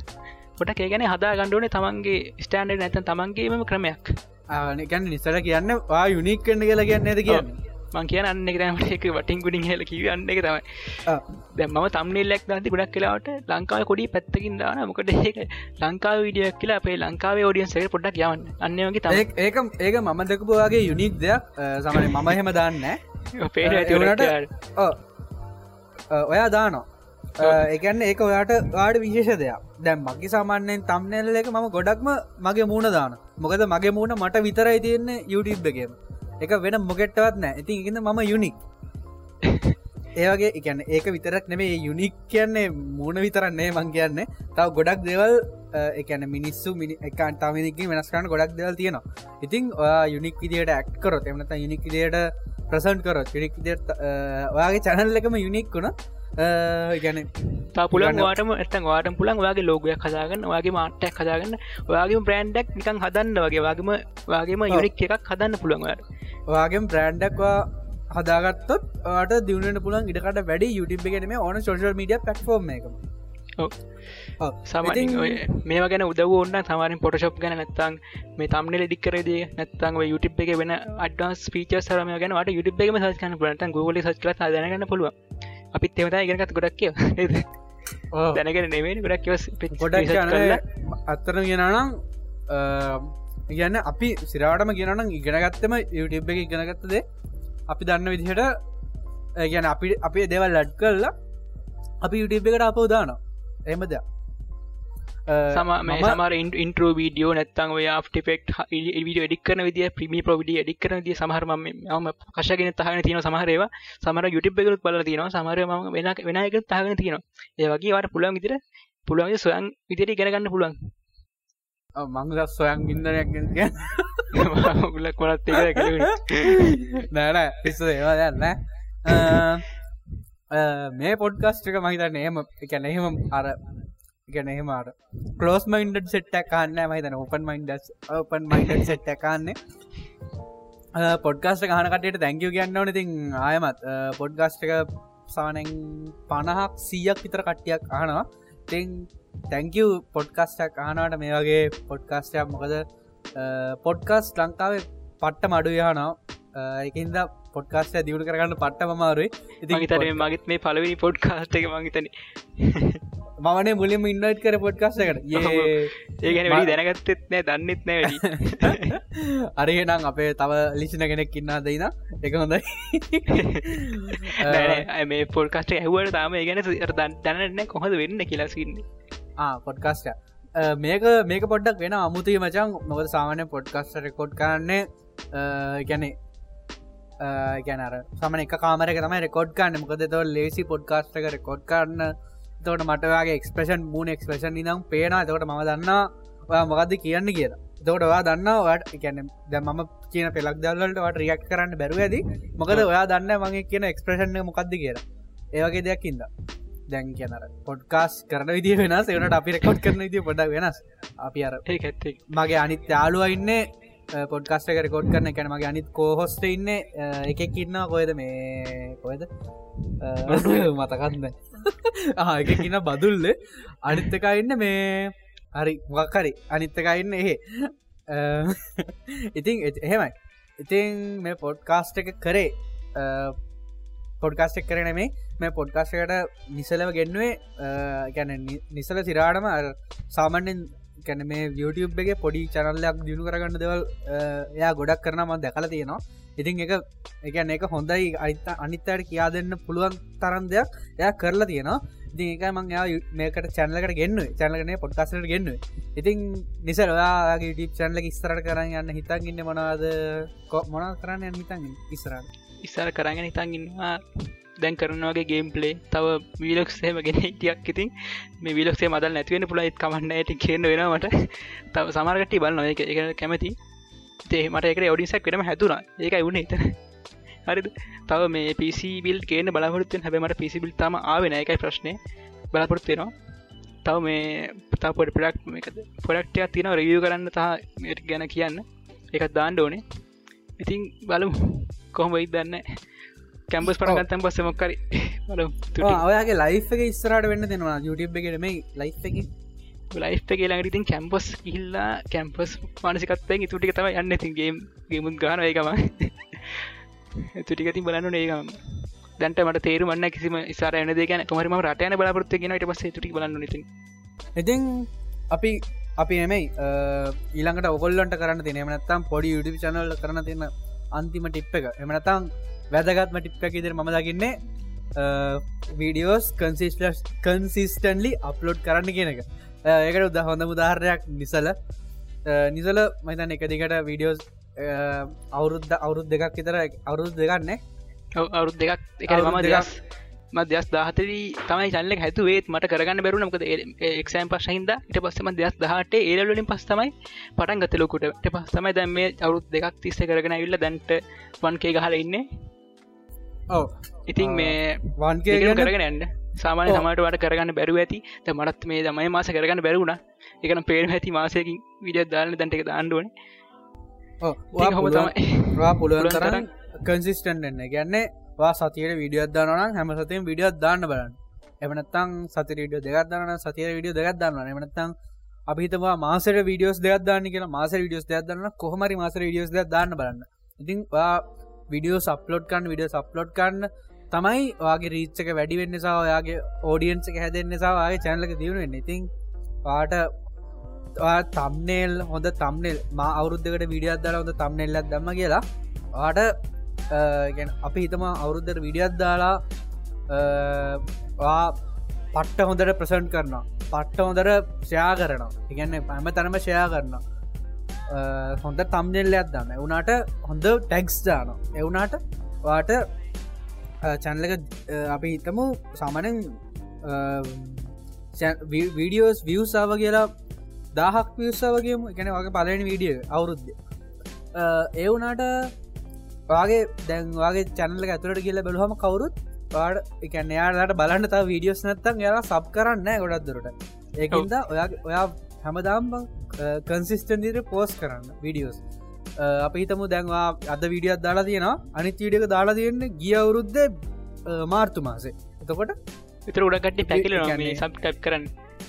පොට ඒගැන හදා ගණ්ඩුවනේ තමන්ගේ ස්ටන්ඩ නැත තමන්ගේම ක්‍රමයක්. ආනකන් නිසර කියන්න වා යුනික් කන්න කියලා කියන්න ඇද කියන්න මං කියන අන්න එක වටින් ගුඩින් හල කිව අන්න එක තමයි. දැ ම තම්නෙල්ලක් දති ගොඩක් කලාවට ලංකාව කොඩි පැත්තකින් දාන. මොකට ඒක ලංකාව විඩියක් කියලා අපේ ලංකාවේ ෝඩියන්සේ පොඩක් යවන්න. අන්නගේ තම ඒක ඒක මම දකපුවාගේ යුනික් දෙයක්. සමන මම එහෙම දාන්න පේ ඇතිවනට ඔයා දානවා. එකන්න ඒක ඔයාට වාඩ විශේෂ දෙයක්. දැම් මගේ සාමාන්‍යයෙන් තම්නෙල්ල එක මම ගොඩක්ම මගේ මූුණ දාන මොකද මගේ මූුණ මට විතරයි තියෙන්නේ YouTube එකම එක වෙන මොකෙට්ටවත් නෑ. ඉතින් ඉන්න මම යුනික් ඒවගේ එකන්න ඒක විතරක් නෙමේ යුනික් කියන්නේ මූුණ විතරන්නේ මං කියන්නේ. තව ගොඩක් දෙවල් එකන මිනිස්සු මිනි එකන් තමිනික වෙනස්කාන ගොඩක් දෙවල් තියෙනවා. ඉතින් යුනික් විදියට ඇක් කරොත් එමනත යුනික් විදියට ප්‍රසන්් කරොත් යුනික් ඔයාගේ චැනල් එකම යුනික් වුණ ගැන පුලන් වාටම ඇත්තන් වාටම් පුලන් වගේ ලෝගයක් හදාගන්න වගේ මාට්ටක් හදාගන්න වගේ බ්‍රන්ඩක් නිකන් හදන්න වගේ වගේම වගේම යුනික් එකක් හදන්න පුළුවන්වට වගේ බ්‍රන්්ඩක්වා හදාගත්තොත් ට දියුණට පුළන් ඉඩකට වැඩි YouTube එකනම ඕන සෝශල් මඩිය පටෆෝර්ම් එක සමති මේ ගැන උදව ඔන්න සමාරින් පොටශප් ගැන නැත්තං මේ තම්නෙල ඩික්කරේද නැත්තං YouTube එක වෙන අඩස් පීච සරම ගැන ට YouTube එකම සස්කන පලට ගෝල සච් කල දැනගන්න පුළුව අපිත් එමත ඉගෙනකත් ගොඩක් කිය දැනගෙන නෙමේ ගොඩක් ගොඩක් අත්තර ගෙනනම් කියන්න අපි සිරාටම ගෙනනම් ඉගෙනගත්තම YouTube එක ඉගෙනගත්තදේ අපි දන්න විදිහට ගැන අපි අපේ දෙවල් ලඩ් කරලා අපි YouTube එකට අපෝ දානවා. එමද සම මේ සමර ඉන්ට්‍රෝ වීඩියෝ නැත්තන් ඔය ෆෙක් විඩිය ඩික්කන විදිිය ප්‍රමි ප්‍රවිඩිය ඩික්කන දිය සමහරම ම කශගෙන තහන තියන සමහරේවා සමර යුටි එකකුත් බල තියනවා. සමහර ම වෙන වෙනක තහගෙන තියෙනවා. ඒවගේ වට පුළන් විදිර පුළුවන්ගේ සොයන් විදිරි ගැනගන්න පුළුවන්. මංග සොයන් ඉන්නරයක් ගුල කොලත් නෑන පිස්ස ඒවා දන්න මේ පොඩ්කස්ටික මහිතන්න එහම එකැන එහෙම අර ගැන එහෙමට කලෝස් මයින්ඩ සෙට්ට කාන්න මහිතන open minds open mind set කාන්නේ podcast ගහනකටයට තැංකව කියන්න ඕන. ඉතින් ආයමත් පොඩ්ගස්ට එක සානෙන් පණහක් සීයක් විතර කට්ටියක් අහනවා. තිං තැංකව පොඩ්කස්ටක් අහනට මේ වගේ පොඩ්කාස්ටයක් මොකද පොඩ්කස් ලංකාවේ පට්ට මඩු යහනවා එකින්ද පොඩ්කාස්ට දියුණු කරගන්න පට්ට මමාරුයි ඉති තර මගත් මේ පලවෙනි පොඩ්කාස්ට එක මහිතන මවනේ මුලින්ම ඉන්නයිට් කර පොඩ්කාස්ටකට ඒගැන වැඩි දැනගත්තෙත් නෑ දන්නෙත් නෑ අරහෙනම් අපේ තව ලිසින කෙනෙක් ඉන්නා දෙයින එක හොඳයි. මේ පොඩ්කාස්ට ඇහුවට තාම ගැන දැනන්න කොහොද වෙන්න කියලාසින්නේ පොඩ්කාස්ට මේක මේක පොඩ්ඩක් වෙන අමුතුයි මචන් මොකද සාමානය පොඩ්කස්ට රෙකෝඩ් කරන්නේ ගැනේ ගැනර සමන එක කාමරක තම රෙකෝඩ් කන්න මොකද තව ලේසි පොඩ්කාස්ට එක රෙකෝඩ් කරන්න තවට මටගේ එක්ස්පේෂන් මූන එක්ස්පේෂන් නම් පේන තකට ම දන්න මොකක්ද කියන්න කියලා. දකට ඔයා දන්න වට එකැන දැ ම කියන පෙලක් දල්ලට රියක් කරන්න බැරුව ඇද මොකද ඔයා දන්න මගේ කියන එක්ස්ප්‍රේෂන් මොකක්ද කියලා. ඒවගේ දෙයක් ඉද දැන් කියනර පොඩ්කාස් කරන විදි වෙන සේනට අපි රෙකොඩ් කරන ති පොඩක් වෙනස්. අපි අර මගේ අනිත් යාලුව ඉන්න පොඩ්කස්ට රෙකෝඩ් කරන එකැන මගේ අනිත් කෝහොස්ට ඉන්න එකෙක් ඉන්න කොයද මේ කොයද මතකන්න ආකකින්න බදුල්ල. අනිත්තකයින්න මේ හරි මොක්හරි අනිත්තකයින්න එහෙ. ඉතින් එහෙමයි. ඉතින් මේ පොඩ්කාස්ට එක කරේ පොඩ්කාස්ටක් කරන මේ මේ පොඩ්කාස්ටකට නිසලව ගෙන්නුවේ ගැන නිසල සිරාටම සාමන්‍යෙන් කැන මේ YouTube එක පොඩි චනල්ලයක් දියුණු කරගන්න දෙවල් එයා ගොඩක් කරන ම දැකල තියෙනවා. ඉතින් එක එකන එක හොඳයි අනිත අනිත්තයට කියා දෙන්න පුළුවන් තරන් දෙයක් එය කරලා තියෙනවා. ඉතින් එක මං යා මේකට චැනලකට ගෙන්න්න චැනලකන පොඩ්කාසට ගෙන්න්න ඉතින් නිසර ඔයාගේ ටිප් චැනල ඉස්තරට කරන්න යන්න හිතන් ඉන්න මොනාද මොනා කරන්න යන්න හිතන් ඉස්රන්න ඉස්සර කරගෙන හිතන් ඉන්නවා දැන් කරනවාගේ ගේම් පලේ තව වීලක්සේම ගෙන ටියක් ඉතින්. මේ විලක්සේ මදල් නැතිවෙන පුලයිත් කමන්න ඇති කියන්න වෙනවට තව සමාර්ගටි බල නොය එක කැමති. තේ මට එක ඔඩිසක් වෙනම හැතුනා ඒකයි වුණ එතන හරිද තව මේ පිසිබිල් කියන බලපොරත්තුෙන් හැබමට පිසිබිල් තම ආවෙන එකයි ප්‍රශ්නය බලාපොරත්වෙනවා තව මේ පතාපොට පඩක් පොඩක්ටයක් තියෙන රවිය කරන්න තා ගැන කියන්න එකත් දාන්න ඕනේ ඉතින් බලමු කොහොම වෙයි දන්න කැම්බස් පරගත්තම් පස්ස මොක්කරි ඔයාගේ ලයි් එක ස්රට වෙන්න දෙෙනවා YouTube එකට මේ ලයි් එක ලයි් කියලාට ඉතින් කැම්පස් ඉල්ලා කැම්පස් මානසිකත්තෙන් තුටික තම යන්න. තින්ගේ ගේමුත් ගාන ඒකම තුටිකති බලන්න ඒකම දැන්ට මට තේරුමන්න කිසිම සර එන දෙකන කොමරම රටයන බලාපොරත්ත ගෙනට පස තුටි බලන්න ති ඉතින්. අපි අපි එමයි ඊළඟට ඔගොල්ලන්ට කරන්න තින එමනත්තම් පොඩි යුඩි චනල්ල කරන තින්න අන්තිම ටිප් එක. එමනතම් වැදගත්ම ටිප්ප ඉදිර ම දකින්නේ වීඩියෝස් කන්සිස්ලස් කන්සිස්ටන්ලි අප්ලෝඩ් කරන්න කියන එක. ඒකට උද හොඳ මුදාහරයක් නිසල. නිසල මතන් එක දිකට වීඩියෝස් අවුරුද්ධ අවුරුද් දෙකක් විතර අවුරුද් දෙගන්නේ අවුරුද් දෙකක්. එක මම දෙයක් මදස් දාහතරී තමයි චල්ලෙක් හැතුවේත් මට කරගන්න බැරුණ මකද එක්ෂෑම් පස් හිද ට පස්සම දෙයක් දහට ඒලලින් පස් තමයි පටන් ගතලකුට පස් තමයි දැම් මේ අවුත් දෙකක් තිස්ස කරගෙන ඉල්ල දැන්ට වන්කේ ගහල ඉන්න. ඔව. ඉතින් මේ වන්ගේ කරගෙන ඇන්න සාමාන සමට වට කරගන්න බැරුව ඇති. ත මටත් මේ දමයි මාස කරගන්න බැරුණ එකන පේර ඇති මාසයකින් විඩිය දාන්න දැන්ට එක දාන්ඩුවන හොම තමයි. පුළුවන් තරන් කන්සිස්ටන්් එන්න ගැන්නේ වා සතියට විඩියත් දානන හැම සතයෙන් විඩියත් දාන්න බලන්න. එමනත්තං සති ඩිය දෙගත්දාන සතිය විඩිය දෙගත්දන්න එමනත්තං අපිතවා මාසර විඩියෝස් දෙයක්දාන්න කියලා මාස විඩියෝස් දෙයක්දන්න කොහමරි මාස විඩියෝස් දෙයක් දාන්න බලන්න. ඉතින් විඩියෝ සප්ලෝඩ් කන්න විඩිය සප්ලෝඩ් කන්න තමයි වගේ රීච්චක වැඩි වෙන්න නිසා ඔයාගේ ඕඩියන්ස එක හැදෙන් නිසාගේ චැනලක දියුණුවෙන්න ඉතින් පාට තම්නේල් හොඳ තම්නෙල් මා අවුරුද්ධකට විඩියත් දර හොඳ තම්නෙල්ලත් දම්ම කියලා ආට අපි හිතම අවුරුද්ධර විඩියත් දාලා පට්ට හොඳට ප්‍රසන්් කරනවා. පට්ට හොඳර ෂයා කරනවා. ඉගන්න පැම තනම ෂයා කරනවා. හොඳ තම්නෙල්ලයක් දන්න එවුනාට හොඳ ටැක්ස් දාන එවුනාට වාට චැන්ලක අපි හිතමු සාමනෙන් වීඩියෝස් වියසාාව කියලා දාහක් වියසාාවගේම එකන වගේ පලනි වීඩිය අවුරුද්ධ ඒ වුනාට වගේ දැන්වාගේ චැනල ඇතුරට කියල බලහම කවරුත් පාඩ එකන්න යාලට බලන්න තා වීඩියෝස් නැත්තන් යාලා සබ් කරන්න ගොඩක් දුරට. ඒකන්ද ඔයා ඔයා හැමදාම් කන්සිස්ටන්දිර පෝස් කරන්න වීඩියෝස් අප හිතමු දැන්වා අද වීඩියත් දාලා තියෙනවා. අනිත් වීඩියක දාලා තියෙන්නේ ගිය අවුරුද්ධ මාර්තු මාසේ. එතකොට විතර උඩකට පැකිල සබ් ටැප් කරන්න.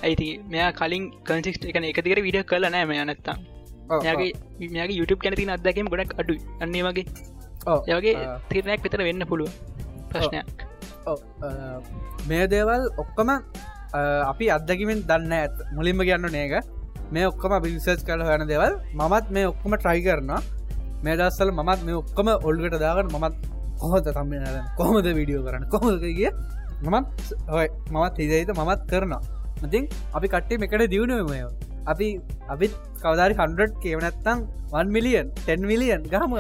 ඇයිති මෙයා කලින් කන්සිස්ට එක එකතිකර විඩිය කල නෑ මෙය නැත්තම්. යාගේ මේගේ YouTube කැනති අදැකම ගොඩක් අඩු අන්නේ වගේ. යගේ තිරණයක් විතර වෙන්න පුළුව ප්‍රශ්නයක්. මේ දේවල් ඔක්කොම අපි අත්දැකිමෙන් දන්න ඇත් මුලින්ම කියන්න නේක මේ ඔක්කොම බිසස් කල හන දෙවල්. මමත් මේ ඔක්කොම ට්‍රයි කරනවා. මේ දස්සල මමත් මේ ඔක්කොම ඔල්ගට දාගන්න මමත් කොහොත තම්බ කොහොමද විඩියෝ කරන්න කොහොදගේ මමත් ඔය මමත් හිදයිත මමත් කරනවා. මතින් අපි කට්ටේ එකට දියුණුවමය අපි අපිත් කවදාරි හන්ඩ කියවනැත්තං 1 මිලියන් 10 මිලියන් ගහම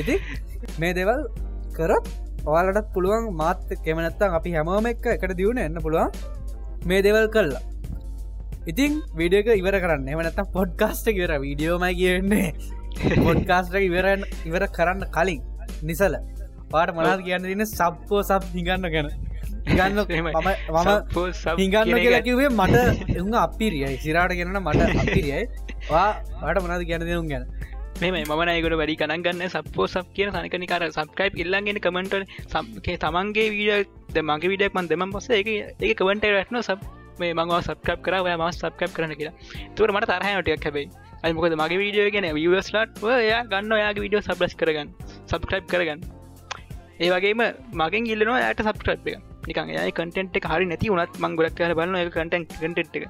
ඉති මේ දෙවල් කරත් ඔයාලටත් පුළුවන් මාත්ත කෙමනත්තන් අපි හැමෝම එක්ක එකට දියුණ එන්න පුළුවන්. මේ දෙවල් කල්ලා ඉතින් විඩියක ඉවර කරන්න. එමනත්තම් පොඩ්කාස්ට ඉවර. වීඩියෝමයි කියන්නේ. පොඩ්කාස්ට ඉවරන් ඉවර කරන්න කලින් නිසල. පාට මනාද කියන්න දින්න සබ්පෝ සබ් හිගන්න ගැන. හිගන්න මම හිගන්න කියලා කිවේ මට එම අපිරියයි. සිරාට ගෙනන මට අපිරියයි. වාට මනාද ගැන දෙනුම් ගැන? මෙම මනයකට වැඩි කනගන්න සපෝ සබ් කියන සනකනිකාර සබ්කයිප් ඉල්ලන්ගෙන කමෙන්ට සම්කේ තමන්ගේ වීඩ මගේ විඩක් මන් දෙම පස එක කවට රැටන සබ් මේ මංව සබ්කප් කර ම සබ්කප් කරන කියලා. තුර මට තරහයටයක් හැබයි. අයිමකොද මගේ වීඩියෝ ගෙන වස්ලට යා ගන්න යාගේ විඩියෝ සබ්ලස් කරගන්න සබ්කයිප් කරගන්න. ඒ වගේම මගෙන් ඉල්ලනවා යට සබ්ක්‍රප් එක. නිකන් ය කටෙන්ට් එක හරි නැති වනත් මං ගොඩක් කර බලන්න එක කටන් කටෙට් එක.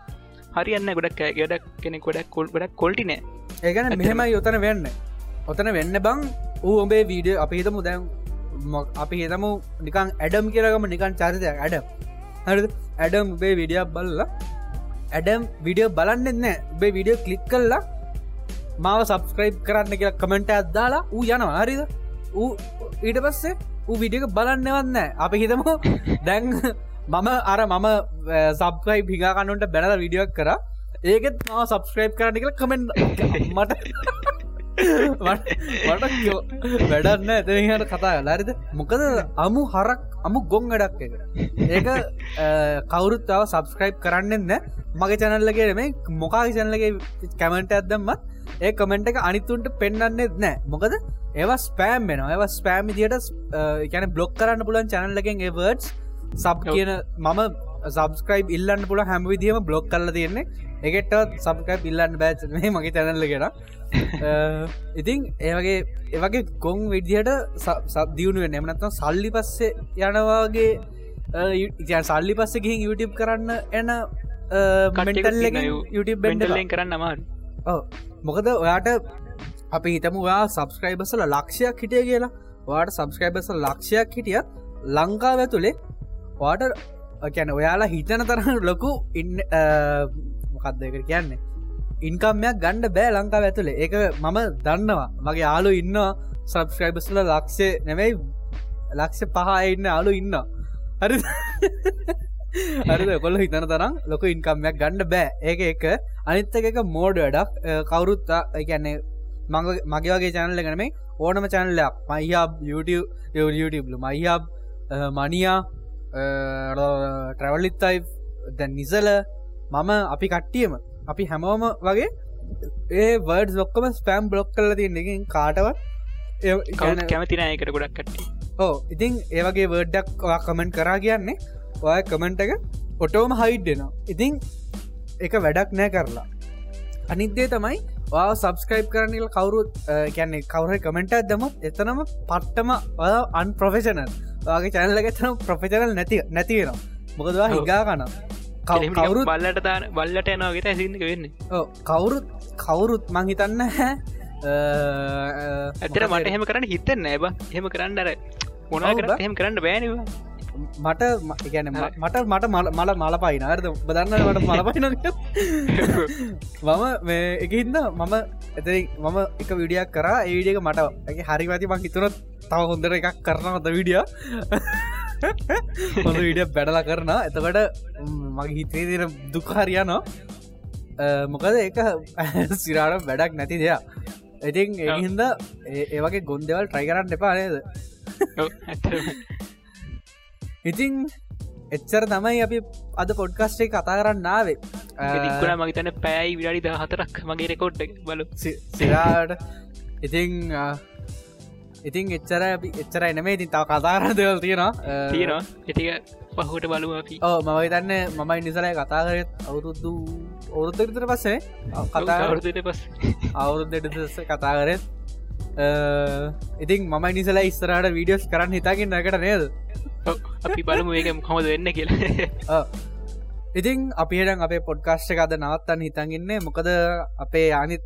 හරියන්න ගොඩක් ගඩක් කෙනෙ ගොඩක් කොල් ගොඩක් කොල්ටි නෑ ඒගන මෙහෙම යොතන වෙන්න. ඔතන වෙන්න බං ඌ ඔබේ වීඩිය අපි හිතමු දැන් අපි හිතමු නිකන් ඇඩම් කියරගම නිකන් චරිතය ඇඩ හරි ඇඩම් උබේ විඩියක් බල්ල. ඇඩම් විඩියෝ බලන්නෙත් නෑ. උබේ විඩියෝ කලික් කල්ලා මාව සබස්ක්‍රයිබ් කරන්න කියලා කමෙන්ට අදදාලා ඌ යනවා. හරිද? ඌ ඊට පස්සේ ඌ විඩියක බලන්නවන්න අපි හිතමු දැන් මම අර මම සබ්කයි පිගාකන්නුන්ට බැනල විඩියක් කර. ඒකෙත් ම සබස්ක්‍රයිබ් කරන්න කියලා කමෙන්ට මට වැඩන්න ඇතහට කතා ලරිද මොකද අමු හරක් අමු ගොන් වැඩක් එක ඒක කවුරුත්තාව සබස්ක්‍රයිබ් කරන්නෙන්න මගේ චැනල්ලගේ මේ මොකාගේ චැනලගේ කැමෙන්ට ඇදම්මත් ඒ කමෙන්ට් එක අනිතුන්ට පෙන්න්නන්නෙත් නෑ. මොකද ඒවා ස්පෑම් වෙන ඒව ස්පෑම් දිට ගැන බ්ලොක් කරන්න පුලන් චැනල්ලගෙන් ඒවර්ඩස් සබ් කියන මම සබස්ක්‍රයිබ් ඉල්ලන්න පුළ හැම විදිහම බ්ලොග් කල්ල තියෙන්නේ. එකට සබකයිප් ඉල්ලන්න බෑච මේ මගේ තැනල්ලගෙන ඉතින් ඒවගේ ඒවගේ කොන් විදිහට සබ දියුණුව නැමනත්ව සල්ලි පස්සේ යනවාගේ ඉතින් සල්ලි පස්ස ගිහින් YouTube කරන්න එන කටල්ල YouTube බෙන්ඩලෙන් කරන්න අමාර ඕ මොකද ඔයාට අපි හිතම ඔයා සබස්ක්‍රයිබසල ලක්ෂයක් හිටිය කියලා. වාට සබස්ක්‍රයිබස ලක්ෂයක් හිටියත් ලංකාව ඇතුළේ වාට කැන ඔයාලා හිතන තරහ ලොකු ඉන්න මොකක්දක කියන්නේ? ඉන්කම්මයක් ගණ්ඩ බෑ ලංකාව ඇතුළේ ඒක මම දන්නවා. මගේ යාලු ඉන්න සබස්ක්‍රයිබස්ල ලක්ෂය නෙමැයි ලක්ෂ පහා ඉන්න අලු ඉන්න හරි හරි කොල්ල හිතන තරම් ලොක ඉන්කම්මයක් ගණ්ඩ බෑ. ඒක එක. අනිත්තක එක මෝඩ වැඩක්. කවුරුත්තා කියන්නේ මගේ වගේ චැනල්ල ගනමේ ඕනම චැනල්ලයක් මයිහබ් YouTube මයිහබ් මනියා ට්‍රවල්ලිත්තයි දැන් නිසල මම අපි කට්ටියම අපි හැමෝම වගේ ඒ වර්ඩ් ඔක්කම ස්පෑම් බ්ලොක් කල තියන්නකින් කාටවත් කැමතින එකට ගොඩක් කට්ටි ඕ ඉතින් ඒවගේ වර්ඩ්ඩක් කමෙන්ට් කරා කියන්නේ ඔය කමෙන්ට් එක ඔටෝම හයිඩ්ඩෙනවා ඉතින් එක වැඩක් නෑ කරලා. අනිත්දේ තමයි වා සබස්ක්‍රයිබ් කරනල කවුරුත් කියන්නේ කවුර කමෙන්ට දමත් එතනම පට්ටම අන් ප්‍රොෆෙෂනල් වගේ චැනල්ල එතන ප්‍රොෆෙෂනල් නැති නැතිවෙනවා මොකදවා හිගා කනම් කවුරු බල්ලට දාන බල්ලට යනවාගෙට ඇසික වෙන්න. කවුරුත් කවුරුත් මංහිතන්න හැ ඇතර මට එහෙම කරන්න හිතන්න ඇබ එහෙම කරන්නර මොනාකට එහෙම කරන්න බෑනවා මට ගැන මට මට මල මල පයින අරද බදන්න මට මල පයින මම මේ එකහින්ද මම එතර මම එක විඩියක් කරා. ඒඩියක මට හරිවැති මං හිතුනොත් තව හොඳර එකක් කරනවත විඩිය හොඳ විඩිය බැඩලා කරන එතකට මගේ හිතේ තිර දුකාරයනවා මොකද ඒක සිරාට වැඩක් නැති දෙයක්. ඉතින් එහින්ද ඒවගේ ගොන්දවල් ට්‍රයි කරන්න එපා නේද ඉතින් එච්චර තමයි අපි අද පොඩ්කස්ටේ කතා කරන්න නාවේ දික්කුණ මගතන පෑයි විඩි ද හතරක් මගේ රෙකෝඩ් බලු සිරාට ඉතිං ඉතින් එච්චර එච්චර එනමේ ඉතින් තාව කතාරන්න දෙවල් තියෙනවා. තියෙනවා. එතික පහුට බලු අපි. ඕ මම තන්න මමයි නිසරය කතා කරත් අවුරුද්දු අවුරුද්ධතර පස්සේ කතා අවුරුදට පස් අවුරුද්ධ කතා කරත් ඉතින් මම නිසලා ඉස්සරට වීඩියෝස් කරන්න හිතාකින් නැකට නේද අපි බලමු ඒක කොමද වෙන්න කියලා. ඉතින් අපිට අපේ පොඩ්කාශ්ක අද නවත්තන්න හිතන්ගන්නේ මොකද අපේ අනිත්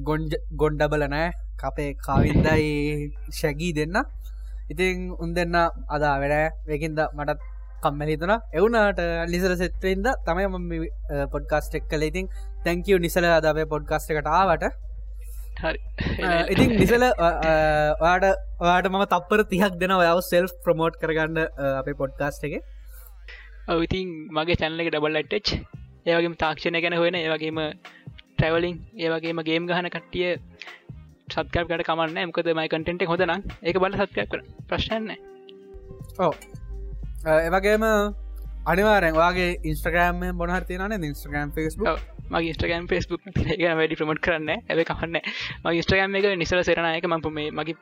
ගොන්ජ ගොන්්ඩබල නෑ. අපේ කාවින්දයි ශැගී දෙන්න. ඉතින් උන් දෙන්න අදා වැඩ වකින්ද මටත් කම්මැලිතුන එවුනාට නිසර සෙත්වෙන්ද තමයි මම පොඩ්කාස්ටෙක් කල ඉතින් තැංකව නිසල අදාවේ පොඩ්කාස්ට එකට ආවට. ඉතින් නිසල වාට වාට ම තපර තියක් දෙන ඔයාව සෙල් ප්‍රමෝට් කරගන්න අපේ පොඩ්කාස්ට එක. ඔවිතින් මගේ චැනල එක ඩබල් ටච් ඒවගේම තාක්ෂණය ගැන හොෙන ඒවගේම ට්‍රවලින් ඒවගේම ගේම් ගහන කට්ටිය සත්කරකට කමන්න මකද මයි කටෙන්ට හොදන ඒක බල සත්කයක් කර ප්‍රශ්නන්න ඕ ඒවගේම අනිවාරෙන් වගේ ඉන්ස්ට්‍රගෑම් බොනහර තියන ඉස්ට්‍රගම් ෆස්බ මගේ ස්ටගම් ෆස්බුක් වැඩි ප්‍රමට් කරන්න ඇ කහන්න මගේ ස්ට්‍රගම් එක නිසල සරනයක ම මේ මගේ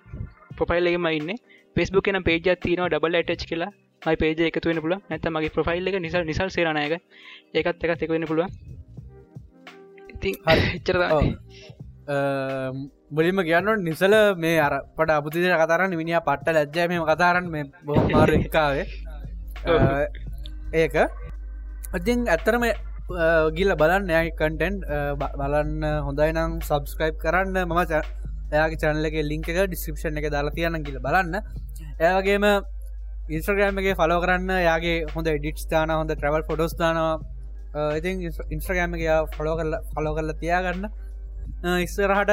පොෆයිල්ලෙම ඉන්න. පෙස්බුක් එන පේජ තින ඩබල් ටච් කියලා. මයි පේජ එකතු වෙන පුල නැත මගේ ප්‍රෆයිල් එක නිසල් නිසල් සරනයක ඒකත් එකත් එක වෙන පුළුව ඉතින් එච්චර මුලින්ම කියන්න නිසල මේ අර පට අපපුතිදර කතරන්න මිනිිය පට්ට ලැජ්ජයම කතාරන්න මේ බොහමාරකාවේ ඒක. ඉතින් ඇත්තරම ගිල්ල බලන්න. යයි කටෙන්ට් බලන්න හොඳයි නම් සබස්ක්‍රයිබ් කරන්න. මම එයාගේ චැනලගේ ලිංක එක ඩිස්ක්‍රපෂන් එක දාලා තියන්න කියල බලන්න. ඒවගේම ඉන්ස්ට්‍රගෑම් එක ෆලෝ කරන්න. යාගේ හොඳ ඩිට් දාන හොඳ ට්‍රවල් ෆොඩෝස් දානවා. ඉතින් ඉන්ස්ට්‍රගෑම් එක ෆලෝ කරල ෆලෝ කරල තියාගන්න. ඉස්සරහට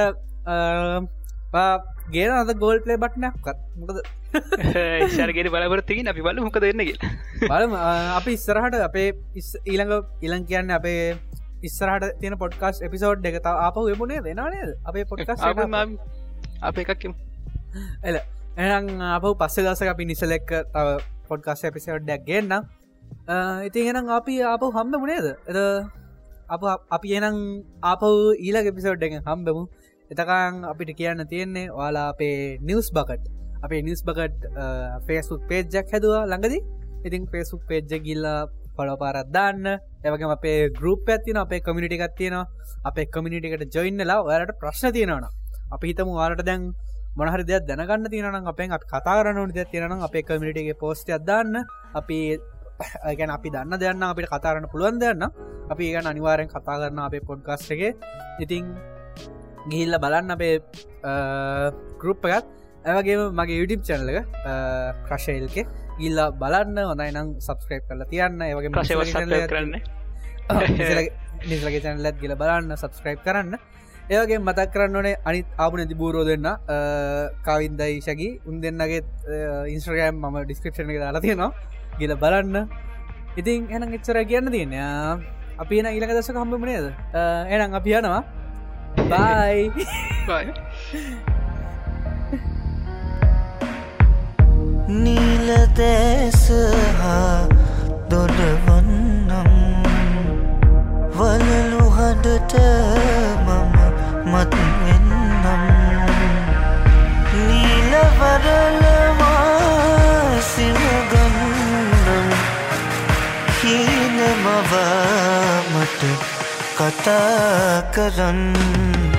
ගේ අද ගෝල් පලේ බට්නයක් මොකද? ශරගෙන බලපරත්තිකින් අපි බල මොක දෙන්නගේ බලම. අපි ඉස්සරහට අපේ ඊළඟ ඉලං කියන්න අපේ ඉස්සරහට තියෙන පොඩ්කාස් එපිසෝඩ් එක අප වෙබුණේ දෙනනේද අපේ පොඩ්කාස් අප එකක්කම එල එනම් අප පස්සේ දස අපි නිසලෙක්ක තව පොඩ්කාස් එපිසෝඩ්ඩක් ගන්න ඉතින් එනම් අපි අප හම්බ මුණේද එද අප අපි එනම් අප ඊලග එපිසෝඩ් එක හම්බමු එතකං අපිට කියන්න තියෙන්නේ වාලා අපේ නිවස් බකට් අපේ නිස් බකට් ෆේස්ුක් පේජ්ජක් හැදවා ළඟදී. ඉතින් ෆේසුක් පේජ්ජ ගිල්ලා පොලොපාරත් දාන්න. එවගේම අපේ ගරුප් ඇතින අපේ කමිනිටි එකත්තියන අපේ කමිනිටිකට ජොයින්නලා ඔයාලට ප්‍රශ්න තියෙනවන අපි හිතම වාලට දැන් මොනහරි දෙයක් දැනගන්න තියෙනනම් අපෙන් අප කතාරන ද තියෙනනම් අපේ කමිනිටගේ පෝස්ට අදදාන්න අපි ගැන අපි දන්න දෙයන්න අපිට කතාරන්න පුළුවන් දෙයන්න අපි ඒගන අනිවාරෙන් කතා කරන්න අපේ පොඩ්කාස්ටගේ ඉතිං ගිහිල්ල බලන්න අපේ ගරුප් එකත්. ඇවගේ මගේ YouTube චැනල එක ක්‍රශයල්ක ගිල්ල බලන්න හොඳයි නම් සබස්ක්‍රයිප් කරලා තියන්න. ඒවගේ කරන්න? නිසලගේ චැනලත් ගිල බලන්න සබස්ක්‍රයිප් කරන්න. ඒවගේ මතක් කරන්න ඕනේ අනිත් ආපු නැති බූරෝ දෙන්න කවින්දයි ශකි උන් දෙන්නගේ ඉන්ස්ට්‍රගෑම් මම ඩිස්ක්‍රපෂණ එක දාලා තියෙනවා. ගිල බලන්න. ඉතින් එනම් එච්චර කියන්න තියන්න. අපි එන ඉලක දස කම්පමනේද එනම් අපි යනවා බයි නීලදෑස හා දොඩවන්නම් වලලු හඬට මම මත්වෙන්නම් නීලවරලවා හීනමවා මට කතා කරන්න